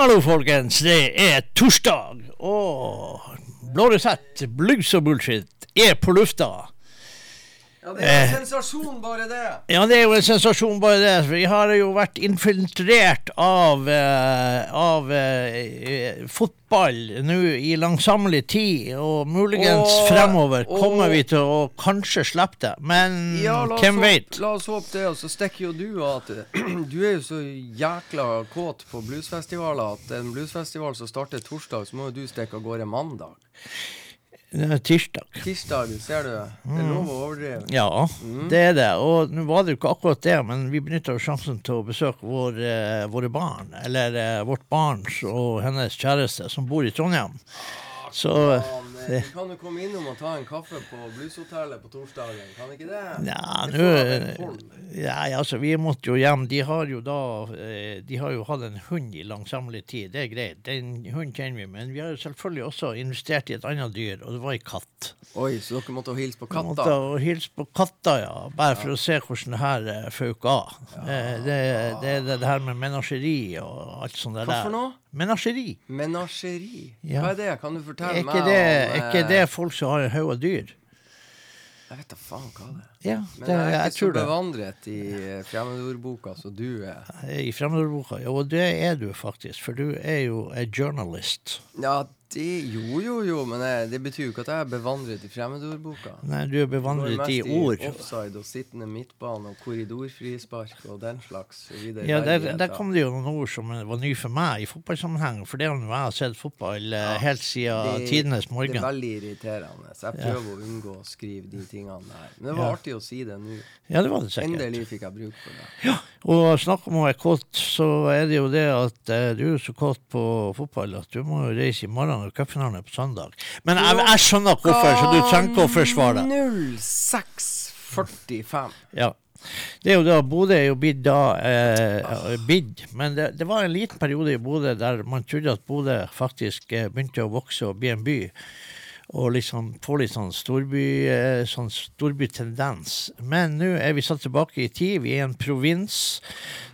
Hallo, folkens. Det er torsdag, og Blå resept, blues og bullshit, er på lufta. Ja, det er en sensasjon, bare det. Ja, det er jo en sensasjon, bare det. Vi har jo vært infiltrert av, eh, av eh, fotball nå i langsommelig tid, og muligens Og- fremover og- kommer vi til å kanskje slippe det. Men Ja, hvem vet? la oss håpe det, og så stikker jo du at Du er jo så jækla kåt på bluesfestivaler at en bluesfestival som starter torsdag, så må jo du stikke av gårde mandag. Tirsdag. Tirsdag, ser du. Det er lov å overdrive. Ja, Mm. det er det. Og nå var det jo ikke akkurat det, men vi benytta sjansen til å besøke vår, eh, våre barn. Eller eh, vårt barns og hennes kjæreste, som bor i Trondheim. Så Faen, eh, Vi kan jo komme innom og ta en kaffe på blueshotellet på torsdagen, kan ikke det? ja, Det nå ja, altså, Vi måtte jo hjem. De har jo da eh, De har jo hatt en hund i langsommelig tid. Det er greit. Den hunden kjenner vi. Men vi har jo selvfølgelig også investert i et annet dyr, og det var ei katt. Oi, så dere måtte hilse på Vi måtte katta? hilse på katta, ja. Bare for å se hvordan det her uh, føk av. Ja. det, det det, det her med menasjeri og alt sånt der. Hva for noe? Menasjeri. Menasjeri. Ja. Hva er det? Kan du fortelle meg det, om er ikke eh, det folk som har en haug av dyr? Jeg vet da faen hva det er. Ja, Men jeg er jeg ikke så bevandret i eh, fremmedordboka som du er. I fremmedordboka. Jo, det er du faktisk. For du er jo en journalist. Ja, Det, jo, jo, jo, men jeg, det betyr jo ikke at jeg er bevandret i fremmedordboka. Nei, du er bevandret i mest ord. offside og sittende midtbane og korridorfrispark og den slags. Ja, der, der kom det jo noen ord som var nye for meg i fotballsammenheng. For det har jo jeg sett fotball ja, helt siden tidenes Det er veldig irriterende. Så jeg Ja. prøver å unngå å skrive de tingene der. Men det var Ja. artig å si det nå. Ja, det var det sikkert. Endelig fikk jeg bruk for det. Ja, Og snakk om å være kåt, så er det jo det at eh, du er så kåt på fotball at du må jo reise i morgen og cupfinalen er på søndag. Men jeg, jeg skjønner hvorfor, så du trenger ikke å forsvare deg. 0645. Ja. Det er jo da, Bodø er jo blitt da eh, bidd, men det, det var en liten periode i Bodø der man trodde at Bodø faktisk eh, begynte å vokse og bli en by. Og liksom få litt sånn, storby, eh, sånn storbytendens. Men nå er vi satt tilbake i tid. Vi er en provins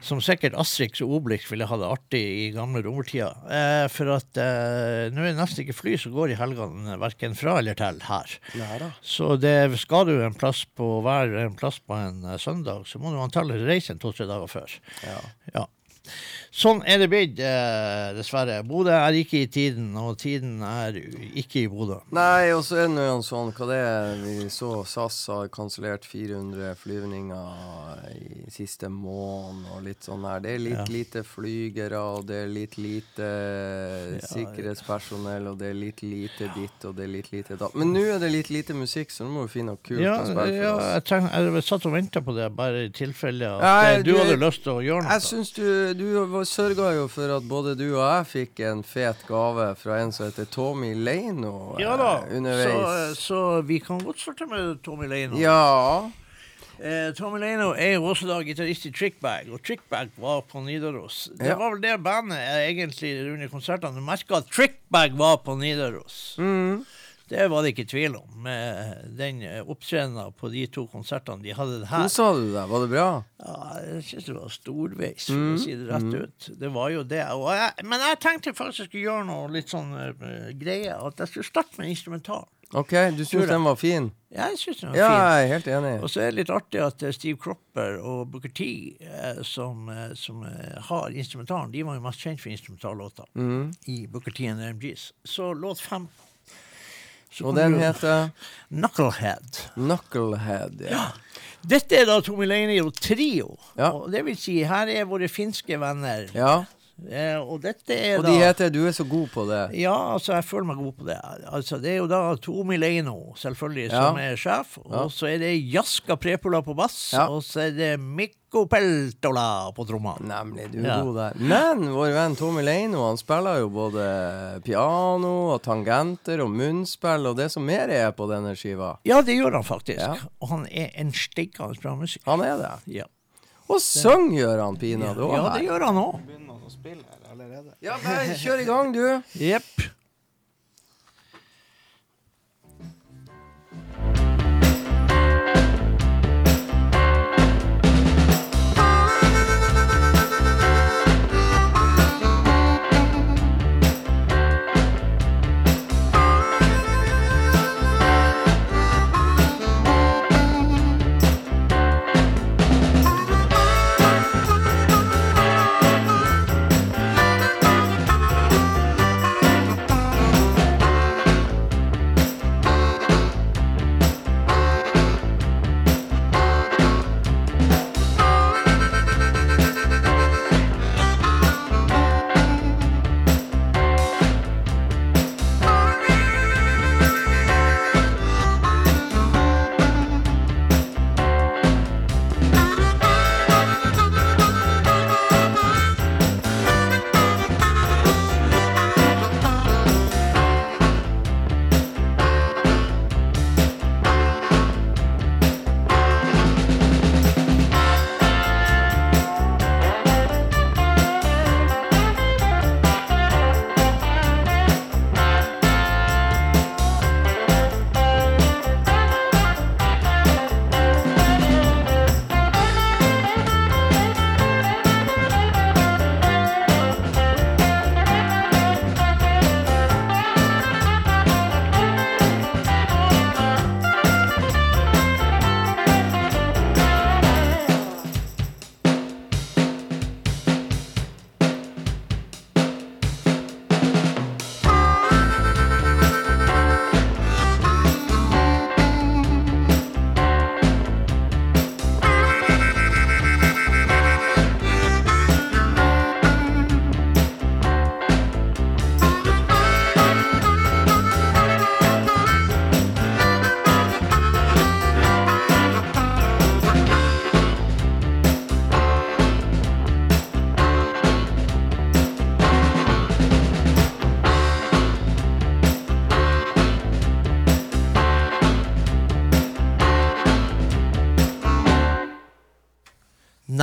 som sikkert Astrix og Obelix ville ha det artig i gamle romertida. Eh, for at eh, nå er det nesten ikke fly som går i helgene, verken fra eller til her. Da. Så det, skal du en plass på være en plass på en eh, søndag, så må du antagelig reise en to-tre dager før. Ja. Ja. Sånn er det blitt, eh, dessverre. Bodø er ikke i tiden, og tiden er ikke i Bodø. Nei, og så er det nå sånn Hva det er Vi så SAS har kansellert 400 flyvninger i siste måned og litt sånn her. Det er litt Ja. lite flygere, og det er litt lite sikkerhetspersonell, og det er litt lite ditt, og det er litt lite datt. Men nå er det litt lite musikk, så nå må vi finne noe kult Ja, å spille ja oss. jeg, treng, jeg satt og venta på det, bare i tilfelle at Nei, eh, du, du- hadde lyst til å gjøre noe. Jeg syns du, du sørga jo for at både du og jeg fikk en fet gave fra en som heter Tommy Leino eh, ja da, så, underveis. så vi kan godt starte med Tommy Leino. Ja. Eh, Tommy Leino er jo også da gitarist i Trickbag, og Trickbag var på Nidaros. Det Ja. var vel det bandet jeg egentlig under konsertene merka at Trickbag var på Nidaros. Mm. Det var det ikke tvil om, med den eh, opptredenen på de to konsertene de hadde her. Kosa du deg? Var det bra? Ja, jeg syns det var storveis, for Mm, å si det rett ut. Det var jo det. Og jeg, men jeg tenkte faktisk jeg skulle gjøre noe litt sånn uh, greie, at jeg skulle starte med instrumental. OK, du syns den var fin? Jeg syns den var Ja, fin. jeg er helt enig. Og så er det litt artig at eh, Steve Cropper og Booker T, eh, som, som eh, har instrumentalen, de var jo mest kjent for instrumentallåter Mm. i Booker T and the MGs. Så låt fem. Og den heter Knucklehead. Knucklehead. Ja. Dette er da Tommy Leino Trio. Ja. Og det vil si, her er våre finske venner. ja. Eh, og dette er Og da de heter Du er så god på det. Ja, altså, jeg føler meg god på det. Altså, det er jo da Tomi Leino, selvfølgelig, Ja. som er sjef. Ja. Og så er det Jaska Prepola på bass. Ja. Og så er det Mikko Peltola på tromma. Nemlig, du er god der. Men vår venn Tomi Leino han spiller jo både piano og tangenter og munnspill og det som mer er på denne skiva. Ja, det gjør han faktisk. Og han er en steikende bra musiker. Han er det. Ja. Og sang gjør han pinadø ja, det gjør han òg. Ja, bare kjør i gang, du. Jepp.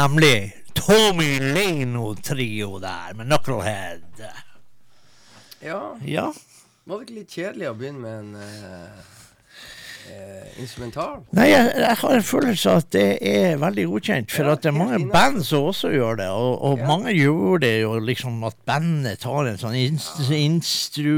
Nemlig Tommy Leno-trio der, med Knucklehead. Ja, Ja. var det ikke litt kjedelig å begynne med en eh, eh, instrumental? Nei, jeg, jeg har en følelse av at det er veldig godkjent, for Ja, at det er mange band som også gjør det. Og, og Ja. mange gjør det jo liksom at bandet tar en sånn inst instru,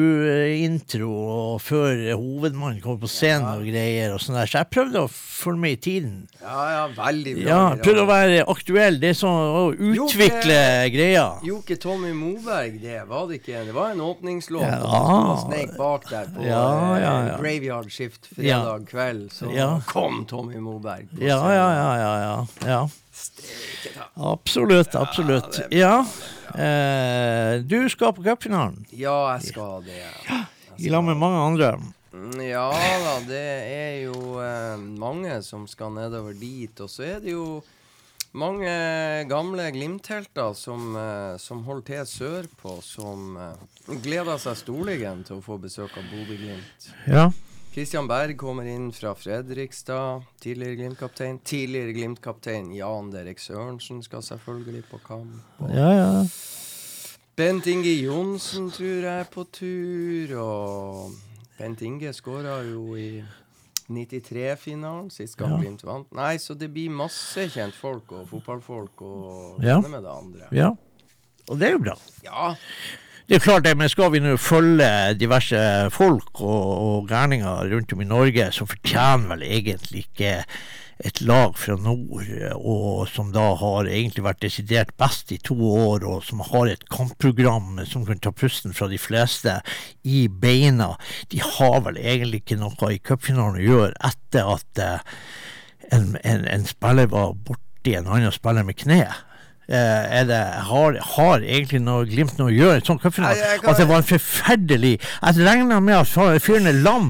intro og før hovedmannen kommer på scenen og greier og sånn der. Så jeg prøvde å følge med i tiden. Ja, ja, veldig bra. Ja, prøvde å være aktuell. Det er sånn å utvikle greia. Joke Tommy Moberg, det var det ikke. Det var en åpningslåt. Ja. og Snake bak der på Ja, eh, ja, ja. Graveyard Shift fredag kveld. Så Ja. kom Tommy Moberg. på Ja, ja, ja, ja. ja, ja. Absolutt, absolutt. Ja. Eh, du skal på cupfinalen Ja, jeg skal det. i lag med mange andre. Mm, Ja da, det er jo eh, mange som skal nedover dit. Og så er det jo mange gamle Glimt-helter som, eh, som holder til sørpå, som eh, gleder seg storligen til å få besøk av Bodø-Glimt. Ja. Kristian Berg kommer inn fra Fredrikstad. Tidligere Glimt-kaptein. Tidligere Glimt-kaptein Jan Derek Sørensen skal selvfølgelig på kamp. Og Ja, ja. Bent Inge Johnsen tror jeg er på tur. Og Bent Inge skåra jo i 93-finalen sist gang Ja. Glimt vant. Nei, så det blir masse kjentfolk og fotballfolk og Ja. med det andre. ja. Og det er jo bra. Ja. Det er klart det, men skal vi nå følge diverse folk og, og gærninger rundt om i Norge, så fortjener vel egentlig ikke et lag fra nord, og som da har egentlig vært desidert best i to år, og som har et kampprogram som kan ta pusten fra de fleste i beina, de har vel egentlig ikke noe i cupfinalen å gjøre etter at eh, en, en, en spiller var borti en annen spiller med kne. Eh, er det, har, har egentlig noe Glimt noe å gjøre sånn hva for noe? At det var en forferdelig Jeg regner med at fyren er lam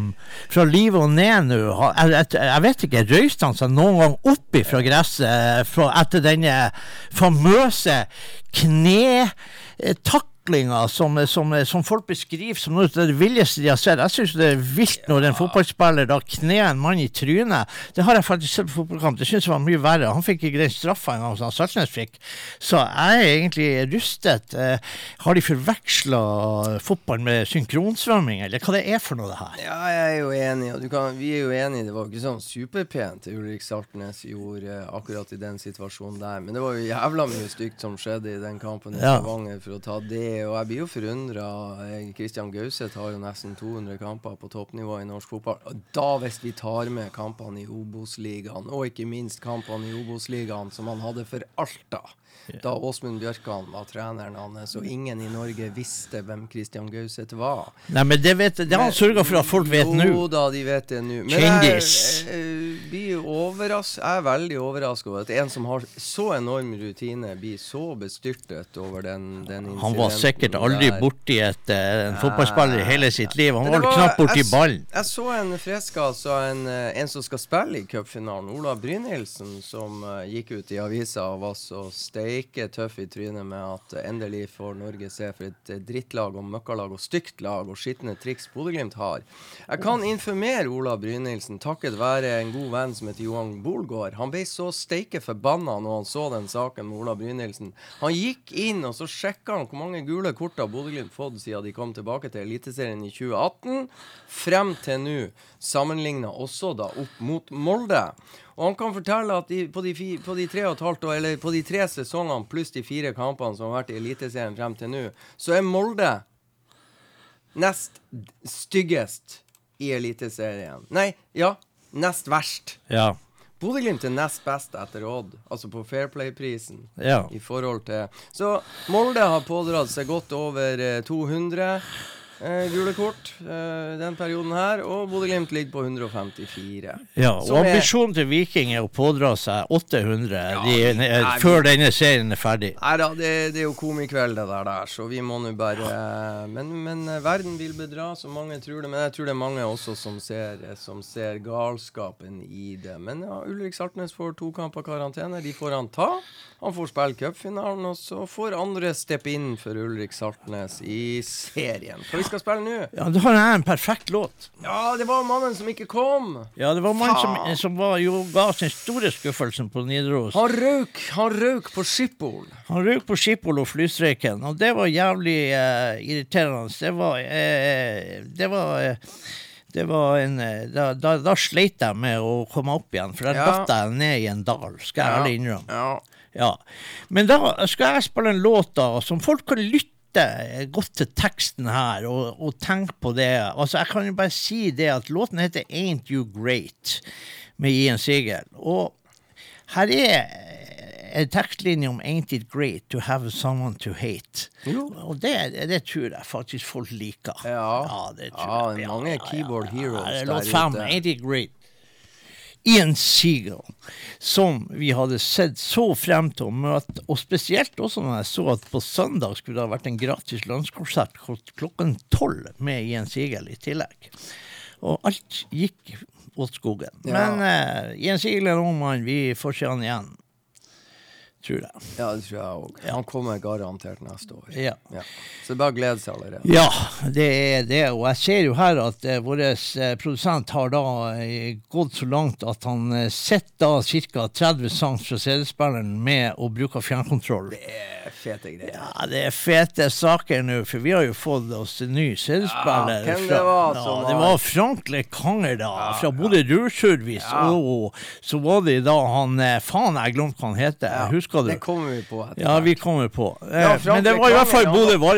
fra livet og ned nå. Jeg, jeg, jeg vet ikke, røyste han seg noen gang opp fra gresset eh, fra, etter denne famøse knetaklinga som, som, som folk beskriver som noe av det villeste de har sett? Jeg syns det er vilt når en fotballspiller da kner en mann i trynet. Det har jeg faktisk sett på fotballkamp. Det syns jeg var mye verre. Han fikk ikke den straffa engang som Saltnes fikk. Så jeg er egentlig rystet. Eh, har de forveksla fotball med synkronsvømming, eller hva det er for noe, det her? Ja, jeg er jo enig, og du kan, vi er jo enige. Det var ikke sånn superpent Ulrik Saltnes gjorde eh, akkurat i den situasjonen der. Men det var jo jævla mye stygt som skjedde i den kampen i Ja. For å ta det. Og jeg blir jo forundra. Kristian Gauseth har jo nesten 200 kamper på toppnivå i norsk fotball. Og da, hvis vi tar med kampene i Obos-ligaen, og ikke minst kampene i Obos-ligaen som han hadde for Alta da Åsmund Bjørkan var treneren hans, og ingen i Norge visste hvem Kristian Gauseth var. Nei, men det, vet, det har han sørga for at folk vet nå. Jo da, de vet det nå. Kjendis. jeg, jeg, jeg er veldig overraska over at en som har så enorm rutine, blir så bestyrtet over den, den incidenten. Han var sikkert aldri borti et, eh, en fotballspiller i hele sitt liv. Han var, var knapt borti ballen. Jeg så en fresk, altså. En, eh, en som skal spille i cupfinalen. Ola Brynildsen, som eh, gikk ut i avisa og var så steike tøff i trynet med at endelig får Norge se for et eh, drittlag og møkkalag og stygt lag og skitne triks Bodø-Glimt har. Jeg kan informere Ola Brynildsen, takket være en god venn som heter Johan Bolgaard. Han ble så steike forbanna når han så den saken med Ola Brynildsen. Han gikk inn og så sjekka han hvor mange gule kort har Bodø-Glimt fått siden de kom tilbake til Eliteserien i 2018, frem til nå, sammenligna også da opp mot Molde. Og han kan fortelle at de, på, de på de tre og halvt år, eller på de tre sesongene pluss de fire kampene som har vært i Eliteserien frem til nå, så er Molde nest styggest i Eliteserien. Nei, ja, nest verst. Ja. Bodø-Glimt er nest best etter Odd, altså på Fairplay-prisen. ja. I forhold til Så Molde har pådratt seg godt over eh, 200 eh, gule kort eh, den perioden her, og Bodø-Glimt ligger på 154. ja. Og er- ambisjonen til Viking er å pådra seg 800 de, vi- eh, nei, før denne serien er ferdig. Nei da, det, det er jo komikveld det der, der, så vi må nå bare eh, men, men eh, verden vil bedra, så mange tror det. Men jeg tror det er mange også som ser, eh, som ser galskapen i det. Men ja, Ulrik Saltnes får to kamper karantene. De får han ta. Han får spille cupfinalen, og så får andre steppe inn for Ulrik Saltnes i serien. For skal spille nå? Ja, Da har jeg en perfekt låt. Ja, det var mannen som ikke kom. Ja, det var mannen som, som var, jo, ga oss den store skuffelsen på Nidaros. Han røk, han røk på Schiphol. Han røk på Schiphol og flystreiken, og det var jævlig eh, irriterende. Det var eh, Det var eh, det var en, eh, da, da, da sleit jeg med å komme opp igjen, for der Ja. datt jeg ned i en dal, skal jeg ærlig innrømme. Ja. Ja. Men da skal jeg spille en låt da, som folk kan lytte godt til teksten her, og, og tenke på det. Altså, jeg kan jo bare si det at låten heter Ain't You Great, med Ian Sigel. Og her er en tekstlinje om Ain't it great to have someone to hate. Jo. Og det, det tror jeg faktisk folk liker. Ja. det Ja, jeg. er mange keyboard heroes ja, der Låt fem. Ain't it great? Ian seagull som vi hadde sett så frem til å møte, og spesielt også når jeg så at på søndag skulle det ha vært en gratis landskonsert klokken tolv med Ian Seagal i tillegg. Og alt gikk åt skogen. Ja. Men uh, Ian Seagal er en ung mann, vi får se han igjen. Tror jeg. ja, det tror jeg òg. Han kommer garantert neste år. Ja. Ja. Så det er bare å glede seg allerede. Ja, det er det. Og jeg ser jo her at eh, vår eh, produsent har da eh, gått så langt at han eh, sitter ca. 30 sangs fra CD-spilleren med og bruker fjernkontroll. Det er fete greier. Ja, det er fete saker nå, for vi har jo fått oss en ny CD-spiller. Ja, hvem det var ja, som Det var- Frank Lekanger, da, fra Bodø Rurservice. Og så var det da han eh, Faen, jeg glemte hva han heter. Ja, Husker du? Det kommer vi på etter Ja, vi kommer på. Eh, Ja, Men det var i hvert fall han Bodø var-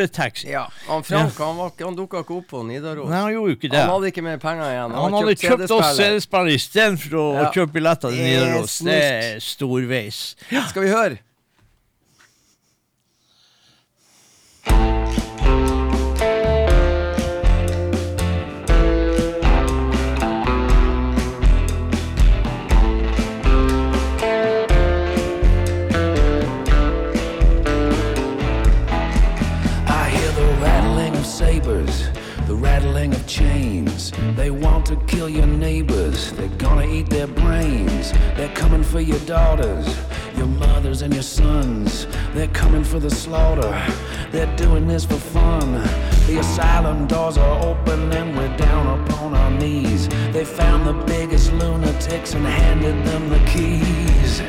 Ja, han Frank han, ikke- han dukka ikke opp på Nidaros. Nei, han gjorde ikke det. Han hadde ikke mer penger igjen. Han hadde kjøpt oss CD-spiller istedenfor å Ja. kjøpe billetter til Nidaros. Det er storveis. Skal vi høre? They want to kill your neighbors, they're gonna eat their brains. They're coming for your daughters, your mothers, and your sons. They're coming for the slaughter, they're doing this for fun. The asylum doors are open and we're down upon our knees. They found the biggest lunatics and handed them the keys.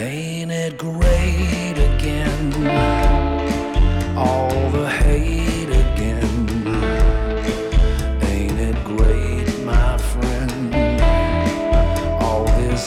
Ain't it great again? all the hate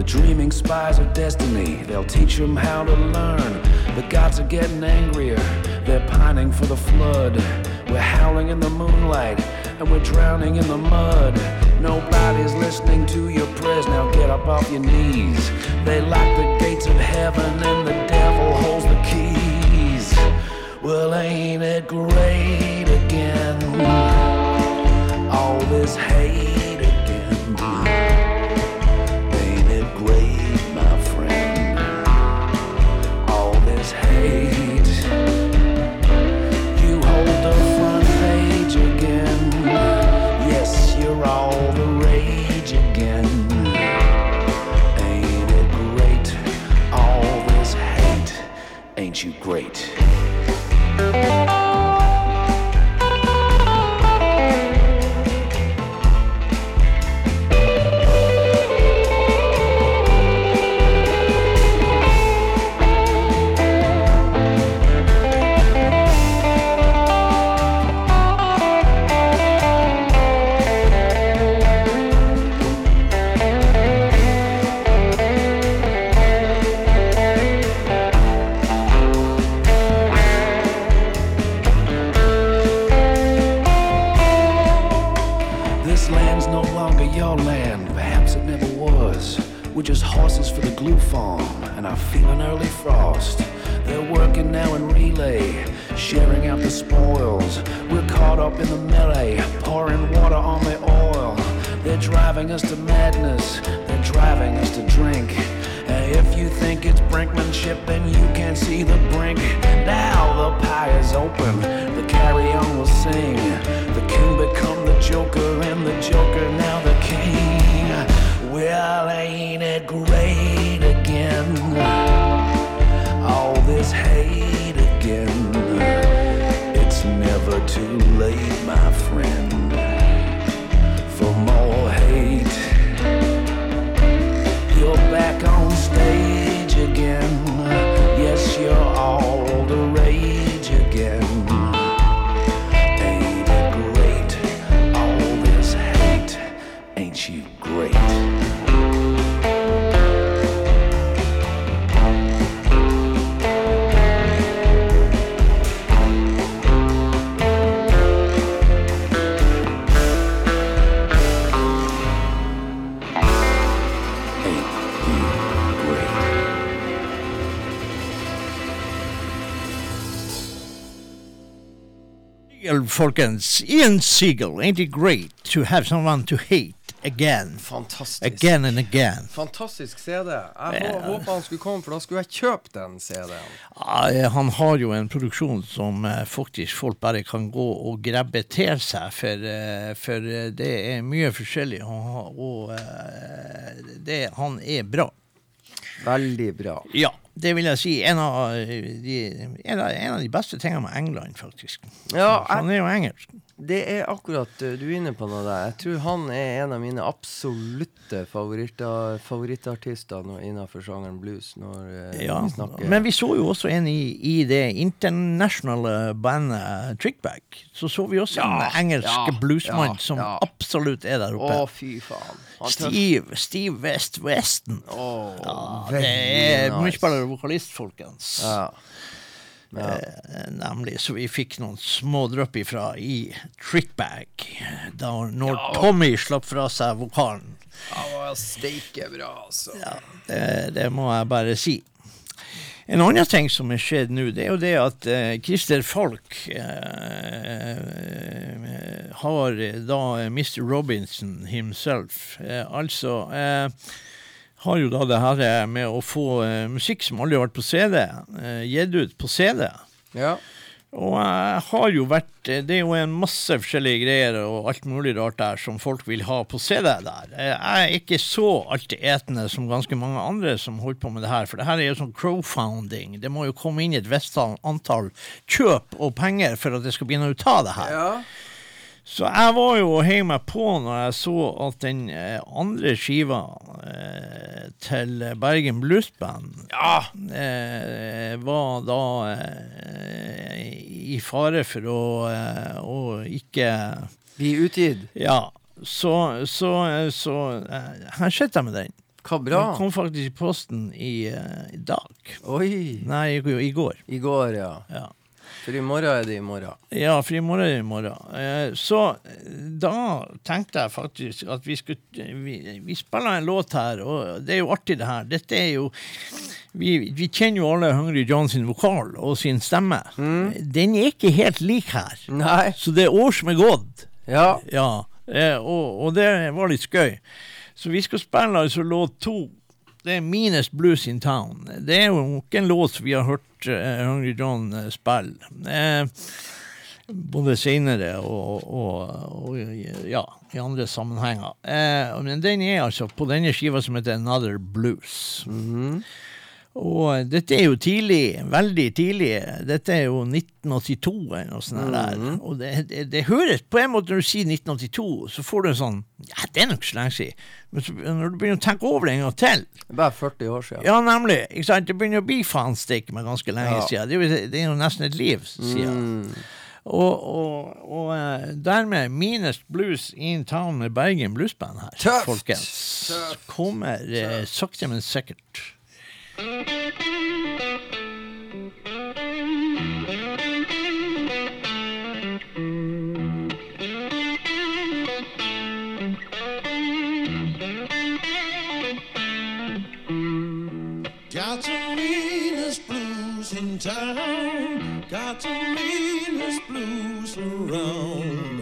The dreaming spies of destiny, they'll teach them how to learn. The gods are getting angrier, they're pining for the flood. We're howling in the moonlight, and we're drowning in the mud. Nobody's listening to your prayers, now get up off your knees. They lock the gates of heaven, and the devil holds the keys. Well, ain't it great again? all this hate folkens. Ian Siegel, ain't it great to have someone to hate again? Fantastisk. Again and again. Fantastisk CD. Jeg yeah. håper han skulle komme, for da skulle jeg kjøpt den CD-en. Ja, han har jo en produksjon som eh, faktisk folk bare kan gå og grabbe til seg, for, eh, for eh, det er mye forskjellig, og, og det, han er bra. Veldig bra. Ja, det vil jeg si. En av de, en av, de beste tingene med England, faktisk. Ja, jeg, han er jo engelsk. Det er akkurat uh, du er inne på noe der. Jeg tror han er en av mine absolutte favorittartister innenfor sjangeren blues. Uh, Ja, vi men vi så jo også en i, i det internasjonale bandet Trickback. Så så vi også Ja, en engelsk ja, bluesmann ja, som absolutt er der oppe. Å, fy faen. Steve, Steve West Weston. Oh, det er nice. mye bedre vokalist, folkens. Ja. Ja. Eh, Nemlig. Så vi fikk noen små drypp ifra i trickbag, Da når Tommy slapp fra seg vokalen. Ja, steike bra, altså. Ja, det, det må jeg bare si. En annen ting som er skjedd nå, det er jo det at eh, Christer Falk eh, har da Mr. Robinson himself eh, Altså eh, har jo da det her eh, med å få uh, musikk som aldri har vært på CD, uh, gitt ut på CD. Ja. Og jeg har jo vært eh, Det er jo en masse forskjellige greier og alt mulig rart der som folk vil ha på CD der. Eh, Jeg er ikke så altetende som ganske mange andre som holder på med det her, for det her er jo sånn crowfounding. Det må jo komme inn et visst antall kjøp og penger for at det skal begynne å ta det her. ja. Så jeg var jo og heiv meg på når jeg så at den eh, andre skiva eh, til Bergen Bluesband Ja. eh, var da eh, i fare for å, eh, å ikke Bli utgitt. Ja, så, så, så eh, her sitter jeg med den. Hva bra. Den kom faktisk i posten i, i dag. Oi. Nei, i, i går. I går, ja. Ja. For i morgen er det i morgen. Ja, for i morgen er det i morgen. Eh, så eh, da tenkte jeg faktisk at vi skulle vi, vi spiller en låt her, og det er jo artig, det her. Dette er jo Vi, vi kjenner jo alle Hungry John sin vokal og sin stemme. Den er ikke helt lik her. Nei. Så det er år som er gått. Ja. Ja, eh, og, og det var litt skøy. Så vi skal spille altså låt to. Det er Meanest Blues in Town. Det er jo ikke en låt vi har hørt uh, Hungry John eh, spille. Uh, både senere og, og, og ja, i andre sammenhenger. Uh, men den er altså på denne skiva som heter Another Blues. Og dette er jo tidlig, veldig tidlig. Dette er jo 1982 eller noe sånt der. Og det, det, det høres på en måte når du sier 1982, så får du en sånn Ja, det er nok så lenge siden. Men så, når du begynner å tenke over det en gang til Det er bare 40 år siden. Ja, nemlig. Ikke sant? Det begynner å bli faen stikke med ganske lenge Ja. siden. Det er, jo, det er jo nesten et liv siden. Mm. Og, og, og eh, dermed Minest Blues in Town med Bergen Bluesband her, Tøft! folkens. Tøft! Kommer eh, sakte, men sikkert. Town. Got the meanest blues around.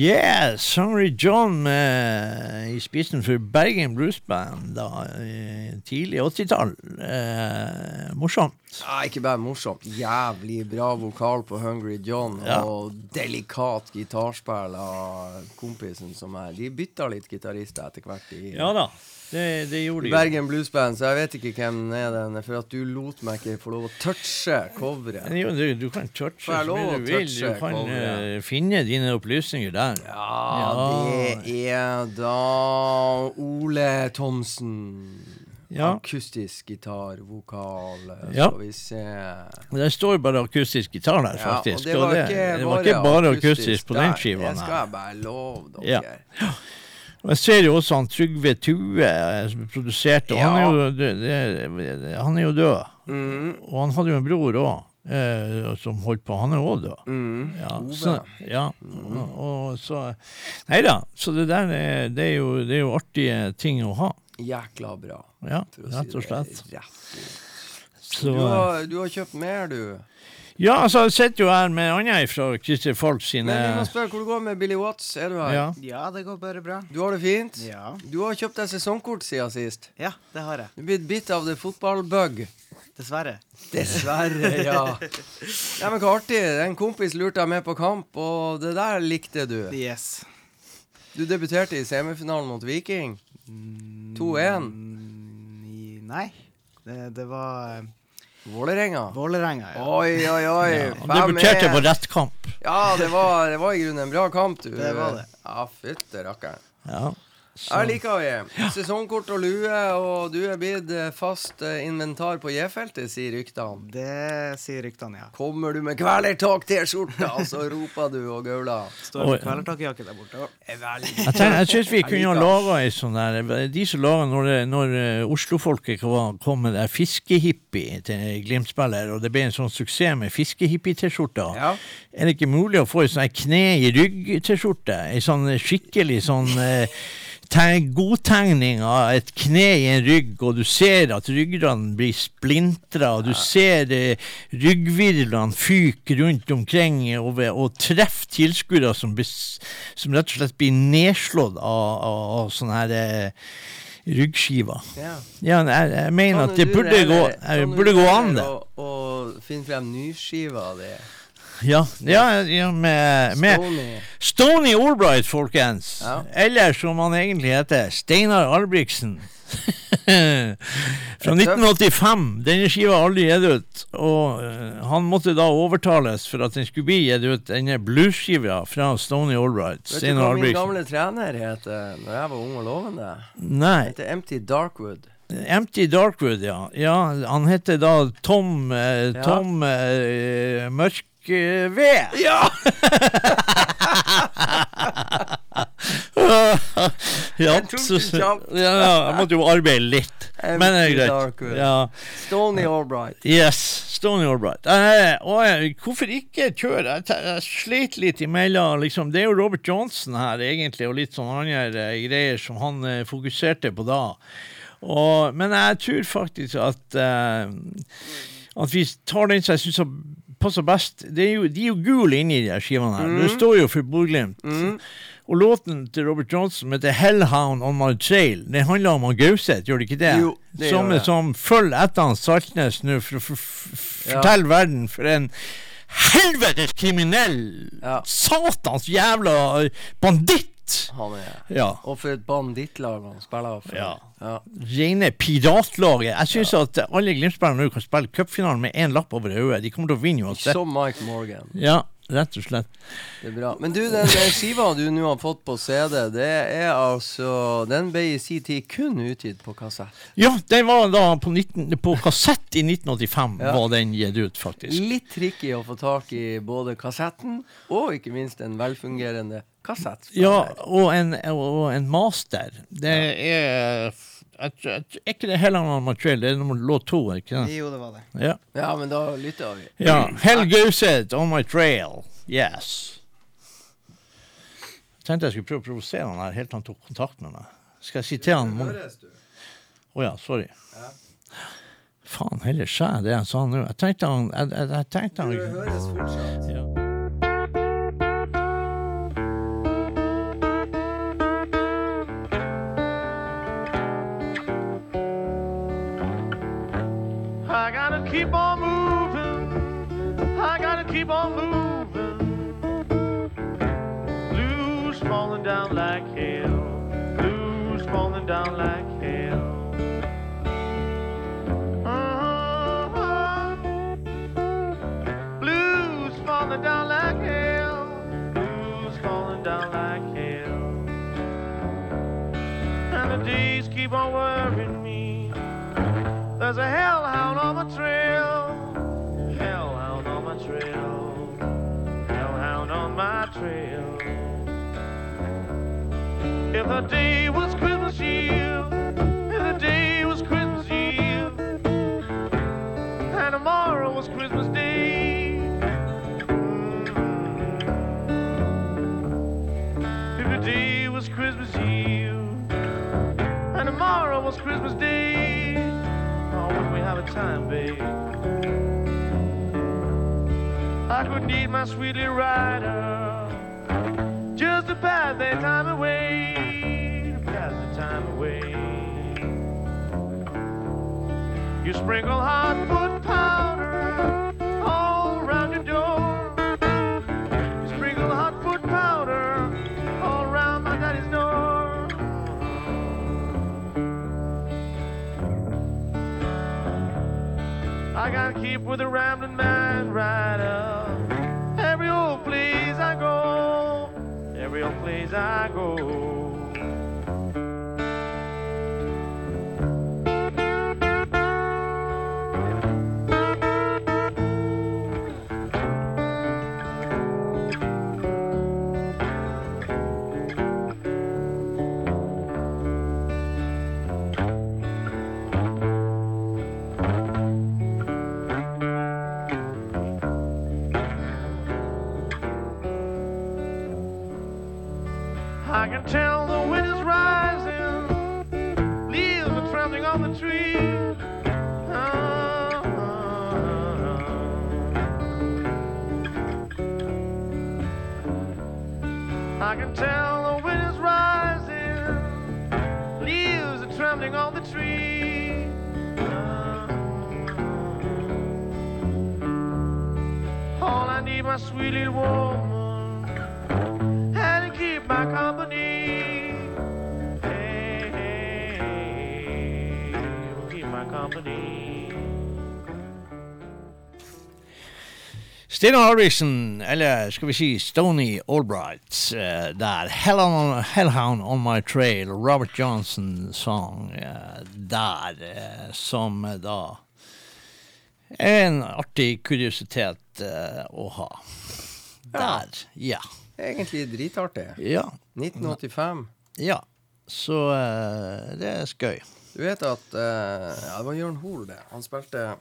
Yes, Hungry John med, i spissen for Bergen Bluesband da, eh, tidlig 80-tall. Eh, morsomt. Ja, ikke bare morsomt. Jævlig bra vokal på Hungry John. Ja. Og delikat gitarspill av kompisen som er De bytta litt gitarister etter hvert i, Ja da, det, det gjorde de. Bergen Blues Band, så jeg vet ikke hvem den er, den, for at du lot meg ikke få lov å touche coveret. Jo, du, du kan touche så mye du vil. Du kan eh, finne dine opplysninger der. Ja, Ja. det er da Ole Thomsen. Ja. Akustisk gitar, vokal, Skal Ja. vi se Det står bare akustisk gitar der, Ja, faktisk. og det var og ikke det var ikke bare akustisk på den skiva. Det skal jeg bare love dere. Ja. Og jeg ser jo også han Trygve Tue, eh, som produserte, og han, er det, han er jo død. Mm, Og han hadde jo en bror òg, eh, som holdt på. Han er òg død. mm. Ja, så, ja og, og så Nei da. Så det der er, det er, jo, det er jo artige ting å ha. Jækla bra, Ja, rett og slett. Så, Du har, du har kjøpt mer, du. Ja, altså, jeg sitter jo her med andre fra Christer Folk sine Men vi må spørre hvor det går med Billy Watts. Er du her? ja. Ja, det går bare bra. Du har det fint? Ja. Du har kjøpt deg sesongkort siden sist. Ja, det har jeg. Du er blitt bitt av det fotballbug. Dessverre. Dessverre, ja. ja. Men hva artig. En kompis lurte deg med på kamp, og det der likte du. Yes. Du debuterte i semifinalen mot Viking. 2-1. Mm, Nei, det, det var eh, Vålerenga. Vålerenga. Ja. Oi, oi, oi. Han debuterte på 5-1. rett kamp. Ja, det var, det var i grunnen en bra kamp, du. Det var det. Ja, fytte rakkeren. Ja. Jeg liker vi. Sesongkort og lue, og du er blitt eh, fast eh, inventar på J-feltet, sier ryktene. Det sier ryktene, ja. Kommer du med Kvelertak-T-skjorte, så roper du og gauler. Står det kvelertakjakke der borte. Jeg, jeg syns vi kunne ha laga ei sånn der De som laga når, når Oslo-folket kom med der fiskehippie til Glimt-spiller, og det ble en sånn suksess med fiskehippie-T-skjorta. Ja. Er det ikke mulig å få ei sånn kne i rygg-T-skjorte? Ei sånn skikkelig sånn eh, teg- godtegning av et kne i en rygg, og du ser at ryggraden blir splintra, og du ser eh, ryggvirvlene fyke rundt omkring og, og treffe tilskuere som, som rett og slett blir nedslått av, av, av sånne her eh, ryggskiver. Ja. Ja, jeg, jeg mener Kan at det du burde gå, jeg, du burde gå an, det. Og, og finne frem nyskiva di. Ja, ja, ja med, med Stony. Stony Albright, folkens. Ja. Eller som han egentlig heter, Steinar Albrigtsen. Fra 1985. Denne skiva har aldri gitt ut. Og uh, han måtte da overtales for at den skulle bli gitt ut, denne bluesskiva fra Stony Albright. Vet du hva min gamle trener het når jeg var ung og lovende? Nei. Han heter Empty Darkwood. Empty Darkwood, ja. ja. Han heter da Tom, eh, Tom Ja! eh, Jeg kjapt. ja, ja, jeg måtte jo arbeide litt. Men det er greit. Ja. Stony Albright. Yes, Stony Albright. Hvorfor ikke kjøre? Jeg, jeg sleit litt imellom. Liksom. Det er jo Robert Johnson her, egentlig, og litt sånne andre eh, greier som han eh, fokuserte på da. Og, men jeg tror faktisk at uh, At vi tar den som jeg syns passer best. Det er jo, de er jo gule inni de skivene her. Det står jo for Bodø-Glimt. Og låten til Robert Johnson som heter 'Hellhound On My Trail', det handler om Gauseth, gjør det ikke det? Jo, det som, gjør det. som følger etter han Saltnes nå for å f- f- Ja. fortelle verden for en helvetes kriminell, Ja. satans jævla banditt! Han er Ja. Og for et bandittlag han spiller for. Ja. Ja. Rene piratlaget. Jeg syns at alle Glimt-spillere nå kan spille cupfinalen med én lapp over øyet. De kommer til å vinne uansett. Som Mike Morgan. Ja, rett og slett. Det er bra. Men du, den skiva du nå har fått på CD, det er altså Den ble i sin tid kun utgitt på kassett. Ja, den var da på, 19, på kassett i 1985, Ja. var den gitt ut, faktisk. Litt tricky å få tak i både kassetten og ikke minst en velfungerende kassett. Ja, og en, og en master. Det er Er ikke det Helland on My Trail? Det er nummer låt to, ikke det? Jo, det var det. Ja. Ja, men da lytter vi. ja. Hell Gauseth on my trail. Yes. Jeg tenkte jeg skulle prøve å provosere han her helt til han tok kontakt med meg. Skal jeg si til han Å ja, sorry. Ja. Faen heller skjær det jeg sa nå. Jeg tenkte han Jeg, jeg, jeg tenkte han ja. fortsatt. gotta keep on moving. I gotta keep on moving. Blues falling down like hell. Blues falling down like hell. Uh-huh. Blues falling down like hell. Blues falling down like hell. And the days keep on worrying my sweet little rider. Just to pass that time away, sprinkle hot foot powder all around your door. Sprinkle hot foot powder all around my daddy's door. I gotta keep with the rambling man rider. Every old place I go, every old place I go. Sweet little woman and keep my company. Hey, hey, will keep my company. Steinar Albrigtsen, eller skal vi si Stony Albright, eh, der. Hell on, Hellhound on my trail, Robert Johnson-song eh, der, eh, som da en artig kuriositet eh, å ha. Der, ja. Egentlig dritartig. Ja. 1985. ja. Så uh, det er skøy. Du vet at eh, ja, Det var Jørn Hoel, det. Han spilte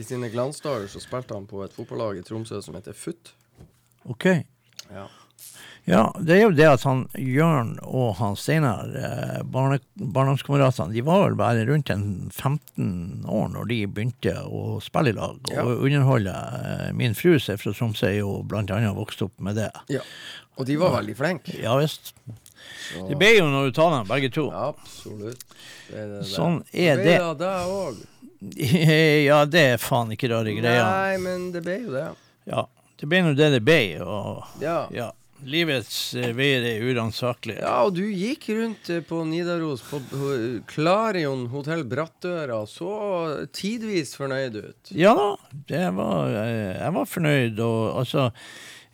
I sine glansdager så spilte han på et fotballag i Tromsø som heter FUT. OK. Ja. Ja, det er jo det at han Jørn og han Steinar, eh, barne, barndomskameratene, de var vel bare rundt en 15 år når de begynte å spille i lag og Ja. underholde. Eh, Min fru som er fra Tromsø, er jo blant annet vokst opp med det. ja. Og de var veldig flinke. Ja visst. Det ble jo når du tar dem, begge to. Absolutt. Det er det, Sånn er det. det. ble òg. Ja, det er faen ikke rare greia. Nei, men det ble jo det. Ja, det ble nå det det ble, og Ja. ja. Livets eh, veier er uransakelige. Ja, og du gikk rundt eh, på Nidaros, på på Klarion hotell Brattøra, så tidvis fornøyd ut. Ja da, det var, eh, jeg var fornøyd. Og altså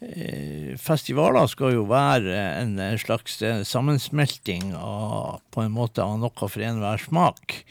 eh, Festivaler skal jo være en eh, slags eh, sammensmelting av på en måte av noe for enhver smak.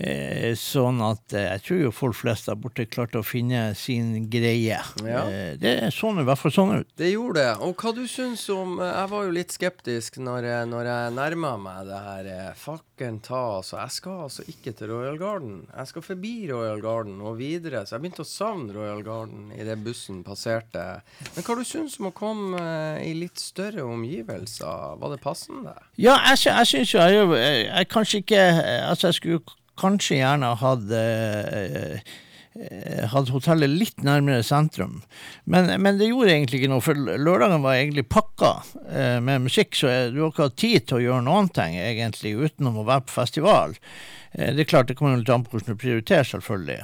Eh, sånn at eh, jeg tror jo folk flest der borte klarte å finne sin greie. Ja. Eh, det så sånn i hvert fall sånn ut. Det gjorde det. Og hva du syns om eh, Jeg var jo litt skeptisk når når jeg nærma meg det her. eh, Fucken ta, altså. Jeg skal altså ikke til Royal Garden. Jeg skal forbi Royal Garden og videre. Så jeg begynte å savne Royal Garden idet bussen passerte. Men hva du syns om å komme eh, i litt større omgivelser? Var det passende? Ja, jeg, jeg syns jo jeg, jo- jeg, kanskje ikke Altså, jeg skulle kanskje gjerne hatt eh, eh, hotellet litt nærmere sentrum. Men, men det gjorde egentlig ikke noe, for lørdagen var egentlig pakka eh, med musikk, så du har ikke hatt tid til å gjøre noen ting egentlig utenom å være på festival. Eh, det er klart, det kommer litt an på hvordan du prioriterer, selvfølgelig.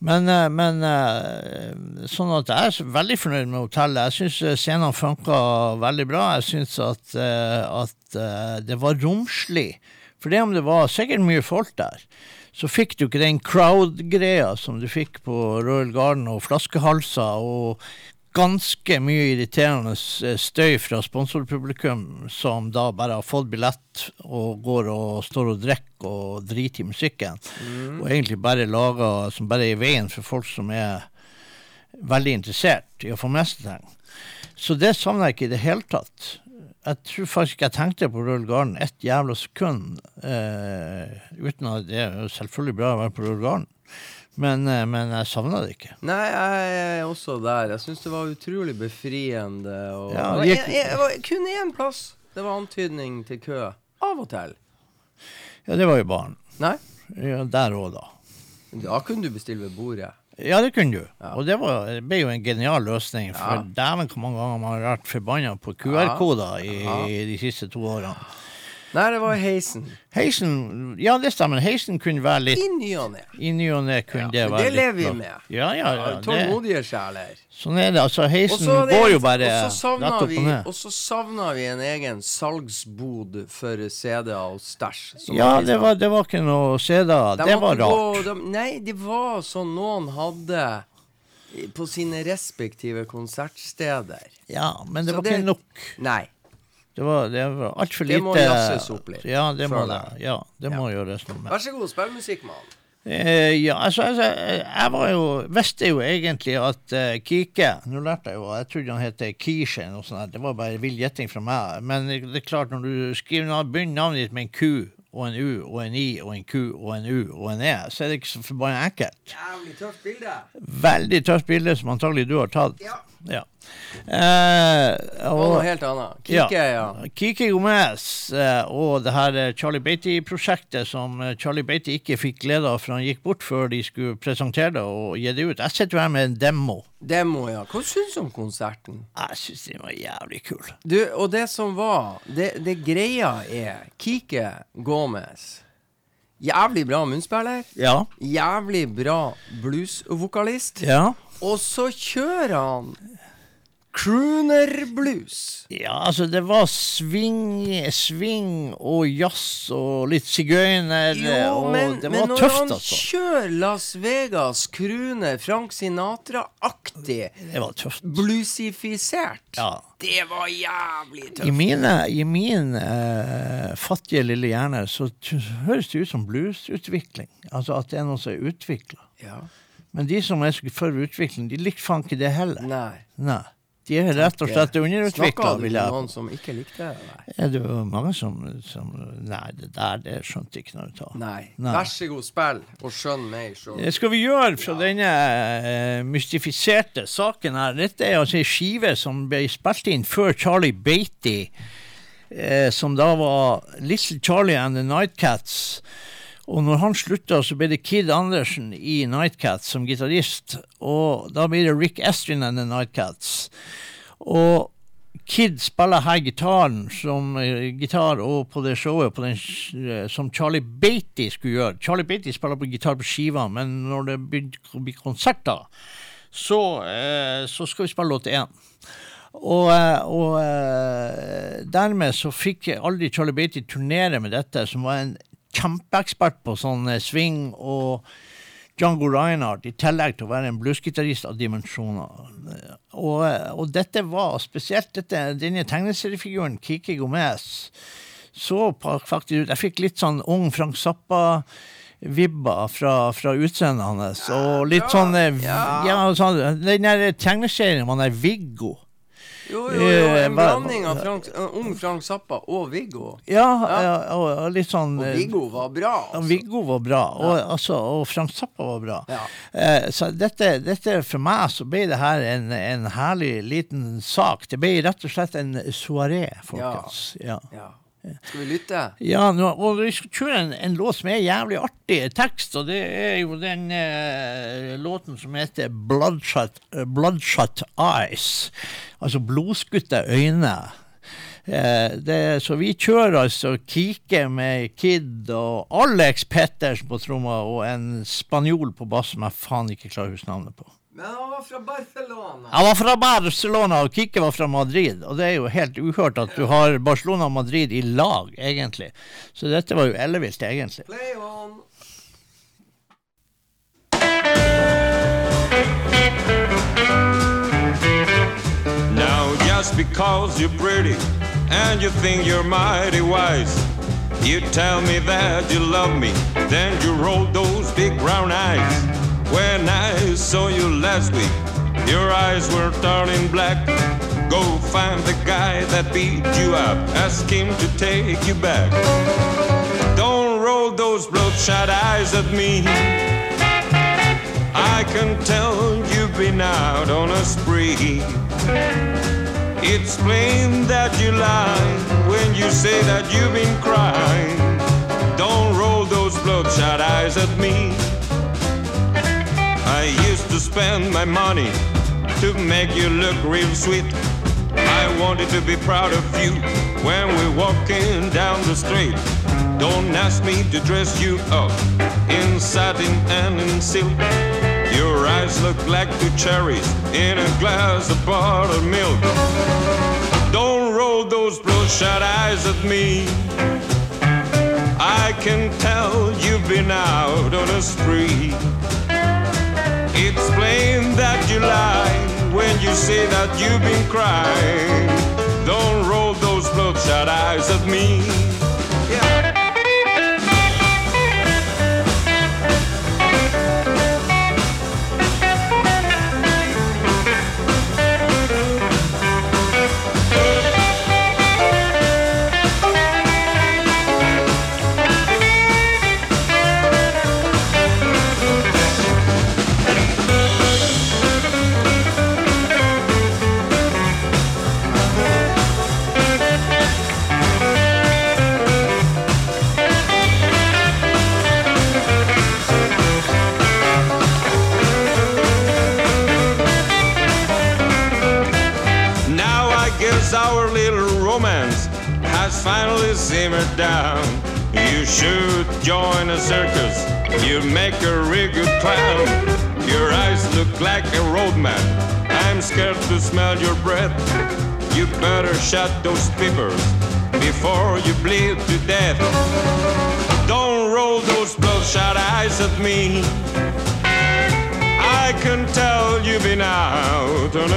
Men, eh, men eh, sånn at jeg er veldig fornøyd med hotellet. Jeg syns scenene funka veldig bra. Jeg syns at, eh, at eh, det var romslig. For det om det var sikkert mye folk der, så fikk du ikke den crowd-greia som du fikk på Royal Garden, og flaskehalser og ganske mye irriterende eh, støy fra sponsorpublikum som da bare har fått billett og går og står og drikker og driter i musikken. Og egentlig bare lager som bare er i veien for folk som er veldig interessert i å få med seg ting. Så det savner jeg ikke i det hele tatt. Jeg tror faktisk ikke jeg tenkte på Royal Garden ett jævla sekund. Eh, uten at det er selvfølgelig bra å være på Royal Garden, men, eh, men jeg savna det ikke. Nei, jeg er også der. Jeg syns det var utrolig befriende. Og Ja, det var en- jeg, det var kun én plass det var antydning til kø. Av og til. Ja, det var jo barn. Nei, Ja, der òg, da. da kunne du bestille ved bordet. Ja, det kunne du. Og det, var, det ble jo en genial løsning. For dæven hvor mange ganger man har vært forbanna på QR-koder i, i de siste to årene. Nei, det var heisen. Heisen Ja, det stemmer. Heisen kunne være litt I ny og ne. I ny og ne kunne Ja, det være være det lever vi med. Ja, ja, ja. Tålmodige sjeler. sånn er det. Altså, heisen det- går jo bare rett opp vi, og ned. og så savna vi en egen salgsbod for CD-er og stæsj. Ja, det var, det var ikke noe CD-er. Det var var gå- rart. de, nei, det var sånn noen hadde på sine respektive konsertsteder. Ja, men det Så var det- ikke nok. Nei. Det var, det var altfor lite Det må jazzes opp litt, Ja, det må det. Ja, det må gjøres noe med. Vær så god, spill musikk, mann. Eh, ja, altså, altså jeg var jo, visste jo egentlig at uh, Kike Nå lærte jeg jo Jeg trodde han het Kishe eller noe sånt. Det var bare vill gjetting fra meg. Men det er klart, når du skriver begynner navnet ditt med en Q og en U og en I og en Q og en U og en E, så er det ikke så forbanna enkelt. Jævlig tøft bilde. Veldig tøft bilde som antagelig du har tatt. Ja. Ja. Eh, og, og noe helt annet. Kike, ja. Kiki Gomez eh, og det her Charlie Beatty-prosjektet som eh, Charlie Beatty ikke fikk glede av for han gikk bort før de skulle presentere det og gi det ut. Jeg sitter her med en demo. Demo, ja. Hva syns du om konserten? Jeg syns den var jævlig kul. Du, og det som var Det, det greia er Kike Gomez. Jævlig bra munnspiller. Ja. Jævlig bra bluesvokalist. Ja. Og så kjører han crooner-blues. Ja, altså, det var sving, sving og jazz og litt sigøyner, Jo, og men, det men var når tøft, han altså. kjører Las Vegas crooner, Frank Sinatra-aktig, Det var tøft. bluesifisert, Ja. det var jævlig I, tøft. mine, i min eh, fattige lille hjerne så t høres det ut som bluesutvikling. Altså at det er noe som er utvikla. Ja. Men de som er så for utvikling, de likte faen ikke det heller. Nei. Nei. De er rett og slett underutvikla, Snakka du med noen som ikke likte det? Nei. Er det jo mange som, som Nei, det der det skjønte ikke noe av. Nei. Nei. Vær så god, spill, og skjønn meg sjøl. Det skal vi gjøre fra denne uh, mystifiserte saken her. Dette er altså ei skive som ble spilt inn før Charlie Beatty, uh, som da var Little Charlie and the Nightcats. Og når han slutta, så ble det Kid Andersen i Nightcats som gitarist. Og da blir det Rick Estrin and the Nightcats. Og Kid spiller her gitaren som eh, gitar og på det showet på den, eh, som Charlie Beatty skulle gjøre. Charlie Beatty spiller på gitar på skiva, men når det blir konserter, så, eh, så skal vi spille låt én. Og, og dermed så fikk aldri Charlie Beatty turnere med dette, som var en kjempeekspert på sånn eh, swing og Django Reinhardt, i tillegg til å være en bluesgitarist av dimensjoner. Eh, Og, og dette var spesielt dette, denne tegneseriefiguren, Kiki Gomez, så faktisk ut Jeg fikk litt sånn ung Frank Zappa-vibber fra, fra utseendet hans. Og litt sånn ja. ja. sånn, Den der tegneserien er Viggo. Jo, jo, jo, Eh, en blanding av Frank, uh, ung Frank Zappa og Viggo. Ja, ja. og, og litt sånn Og eh, Viggo var bra. Altså. Viggo var bra, og, altså, og Frank Zappa var bra. Ja. Eh, så dette, dette, for meg så ble det her en, en herlig liten sak. Det ble rett og slett en soaré, folkens. Ja. Ja. Skal vi lytte? Ja, nå, og vi skal kjøre en, en låt som er jævlig artig tekst, og det er jo den eh, låten som heter Bloodshot, Bloodshot Eyes. Altså blodskutte øyne. Eh, det, så vi kjører altså Kike med Kid og Alex Pettersen på tromma og en spanjol på bass som jeg faen ikke klarer å huske navnet på. Men han var fra Barcelona. Jeg var fra Barcelona, og Kike var fra Madrid. Og det er jo helt uhørt at du har Barcelona og Madrid i lag, egentlig. Så dette var jo ellevilt, egentlig. Play on. Now, just because you're pretty and you think you're mighty wise, you tell me that you love me, then you roll those big brown eyes. When I saw you last week, your eyes were turning black. Go find the guy that beat you up, ask him to take you back. Don't roll those bloodshot eyes at me. I can tell you've been out on a spree. It's plain that you lie when you say that you've been crying. Don't roll those bloodshot eyes at me. I used to spend my money to make you look real sweet. I wanted to be proud of you when we're walking down the street. Don't ask me to dress you up in satin and in silk. Your eyes look like two cherries in a glass of buttered milk. Don't roll those bloodshot eyes at me. I can tell you've been out on a spree. You lie when you say that you've been crying. Don't roll those bloodshot eyes at me.